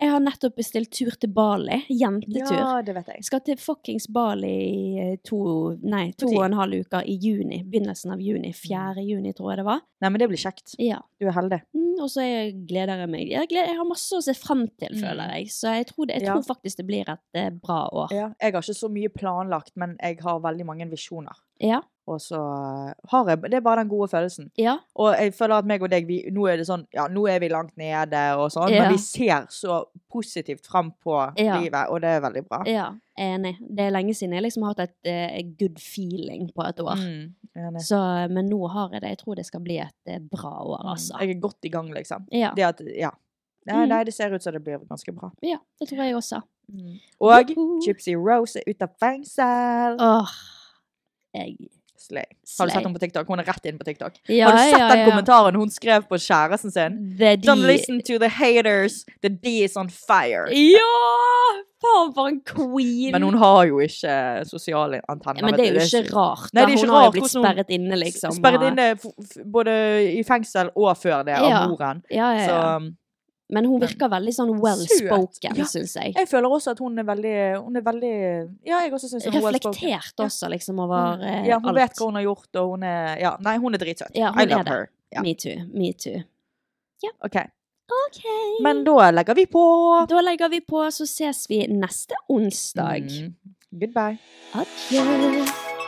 Jeg har nettopp bestilt tur til Bali. Jentetur. Ja, det vet jeg. Skal til fuckings Bali i eh, to, nei, to og en halv uke i juni. Begynnelsen av juni. 4. juni, tror jeg det var. Nei, men det blir kjekt. Ja. Du er heldig. Mm, og så gleder jeg meg. Jeg, gleder, jeg har masse å se frem til, Mm. føler jeg. Så jeg tror, det, jeg Ja. tror faktisk det blir et eh, bra år. Ja, jeg har ikke så mye planlagt, men jeg har veldig mange visjoner. Ja. Og så har jeg Det er bare den gode følelsen. Ja. Og jeg føler at meg og deg, vi, nå er det sånn Ja, nå er vi langt nede og sånn, Ja. men vi ser så positivt fram på Ja. livet, og det er veldig bra. ja. Enig. Det er lenge siden jeg liksom har hatt et uh, good feeling på et år. Mm. Så, men nå har jeg det. Jeg tror det skal bli et uh, bra år, altså. Mm, Jeg er godt i gang, liksom. Ja. Det at Ja. Nei, Mm. nei, det ser ut som det blir ganske bra. ja, det tror jeg også. Og Woho! Gypsy Rose er ute av fengsel. Åh. Jeg Slay. Har du sett henne på TikTok? Hun er rett inn på TikTok. Ja, har du sett ja, den ja. kommentaren hun skrev på kjæresten sin? The Don't listen to the haters, the D is on fire. Ja! Faen, for en queen! Men hun har jo ikke sosiale antenner. men det er jo ikke rart. Nei, ikke hun har jo blitt sperret inne, liksom. Sperret inne både i fengsel og før det, av moren. Ja, Så um, Men hun virker veldig sånn well-spoken, Ja. syns jeg. Jeg føler også at hun er veldig Hun er veldig Ja, jeg også syns hun er well spoken. Reflektert også, liksom, over alt. Ja, hun alt. vet hva hun har gjort, og hun er Ja, nei, hun er dritsøt. Ja, I love her. Ja. Me too. Me too. OK. Okay. Men da legger vi på. da legger vi på, så ses vi neste onsdag. Mm. Goodbye. Adjø.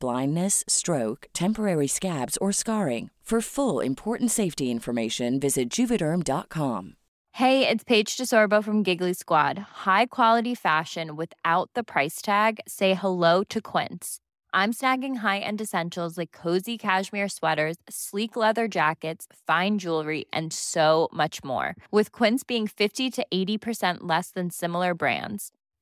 blindness, stroke, temporary scabs, or scarring. For full important safety information, visit juvederm.com. Hey, it's Paige DeSorbo from Giggly Squad. High quality fashion without the price tag. Say hello to Quince. I'm snagging high-end essentials like cozy cashmere sweaters, sleek leather jackets, fine jewelry, and so much more. With Quince being 50 to 80% less than similar brands.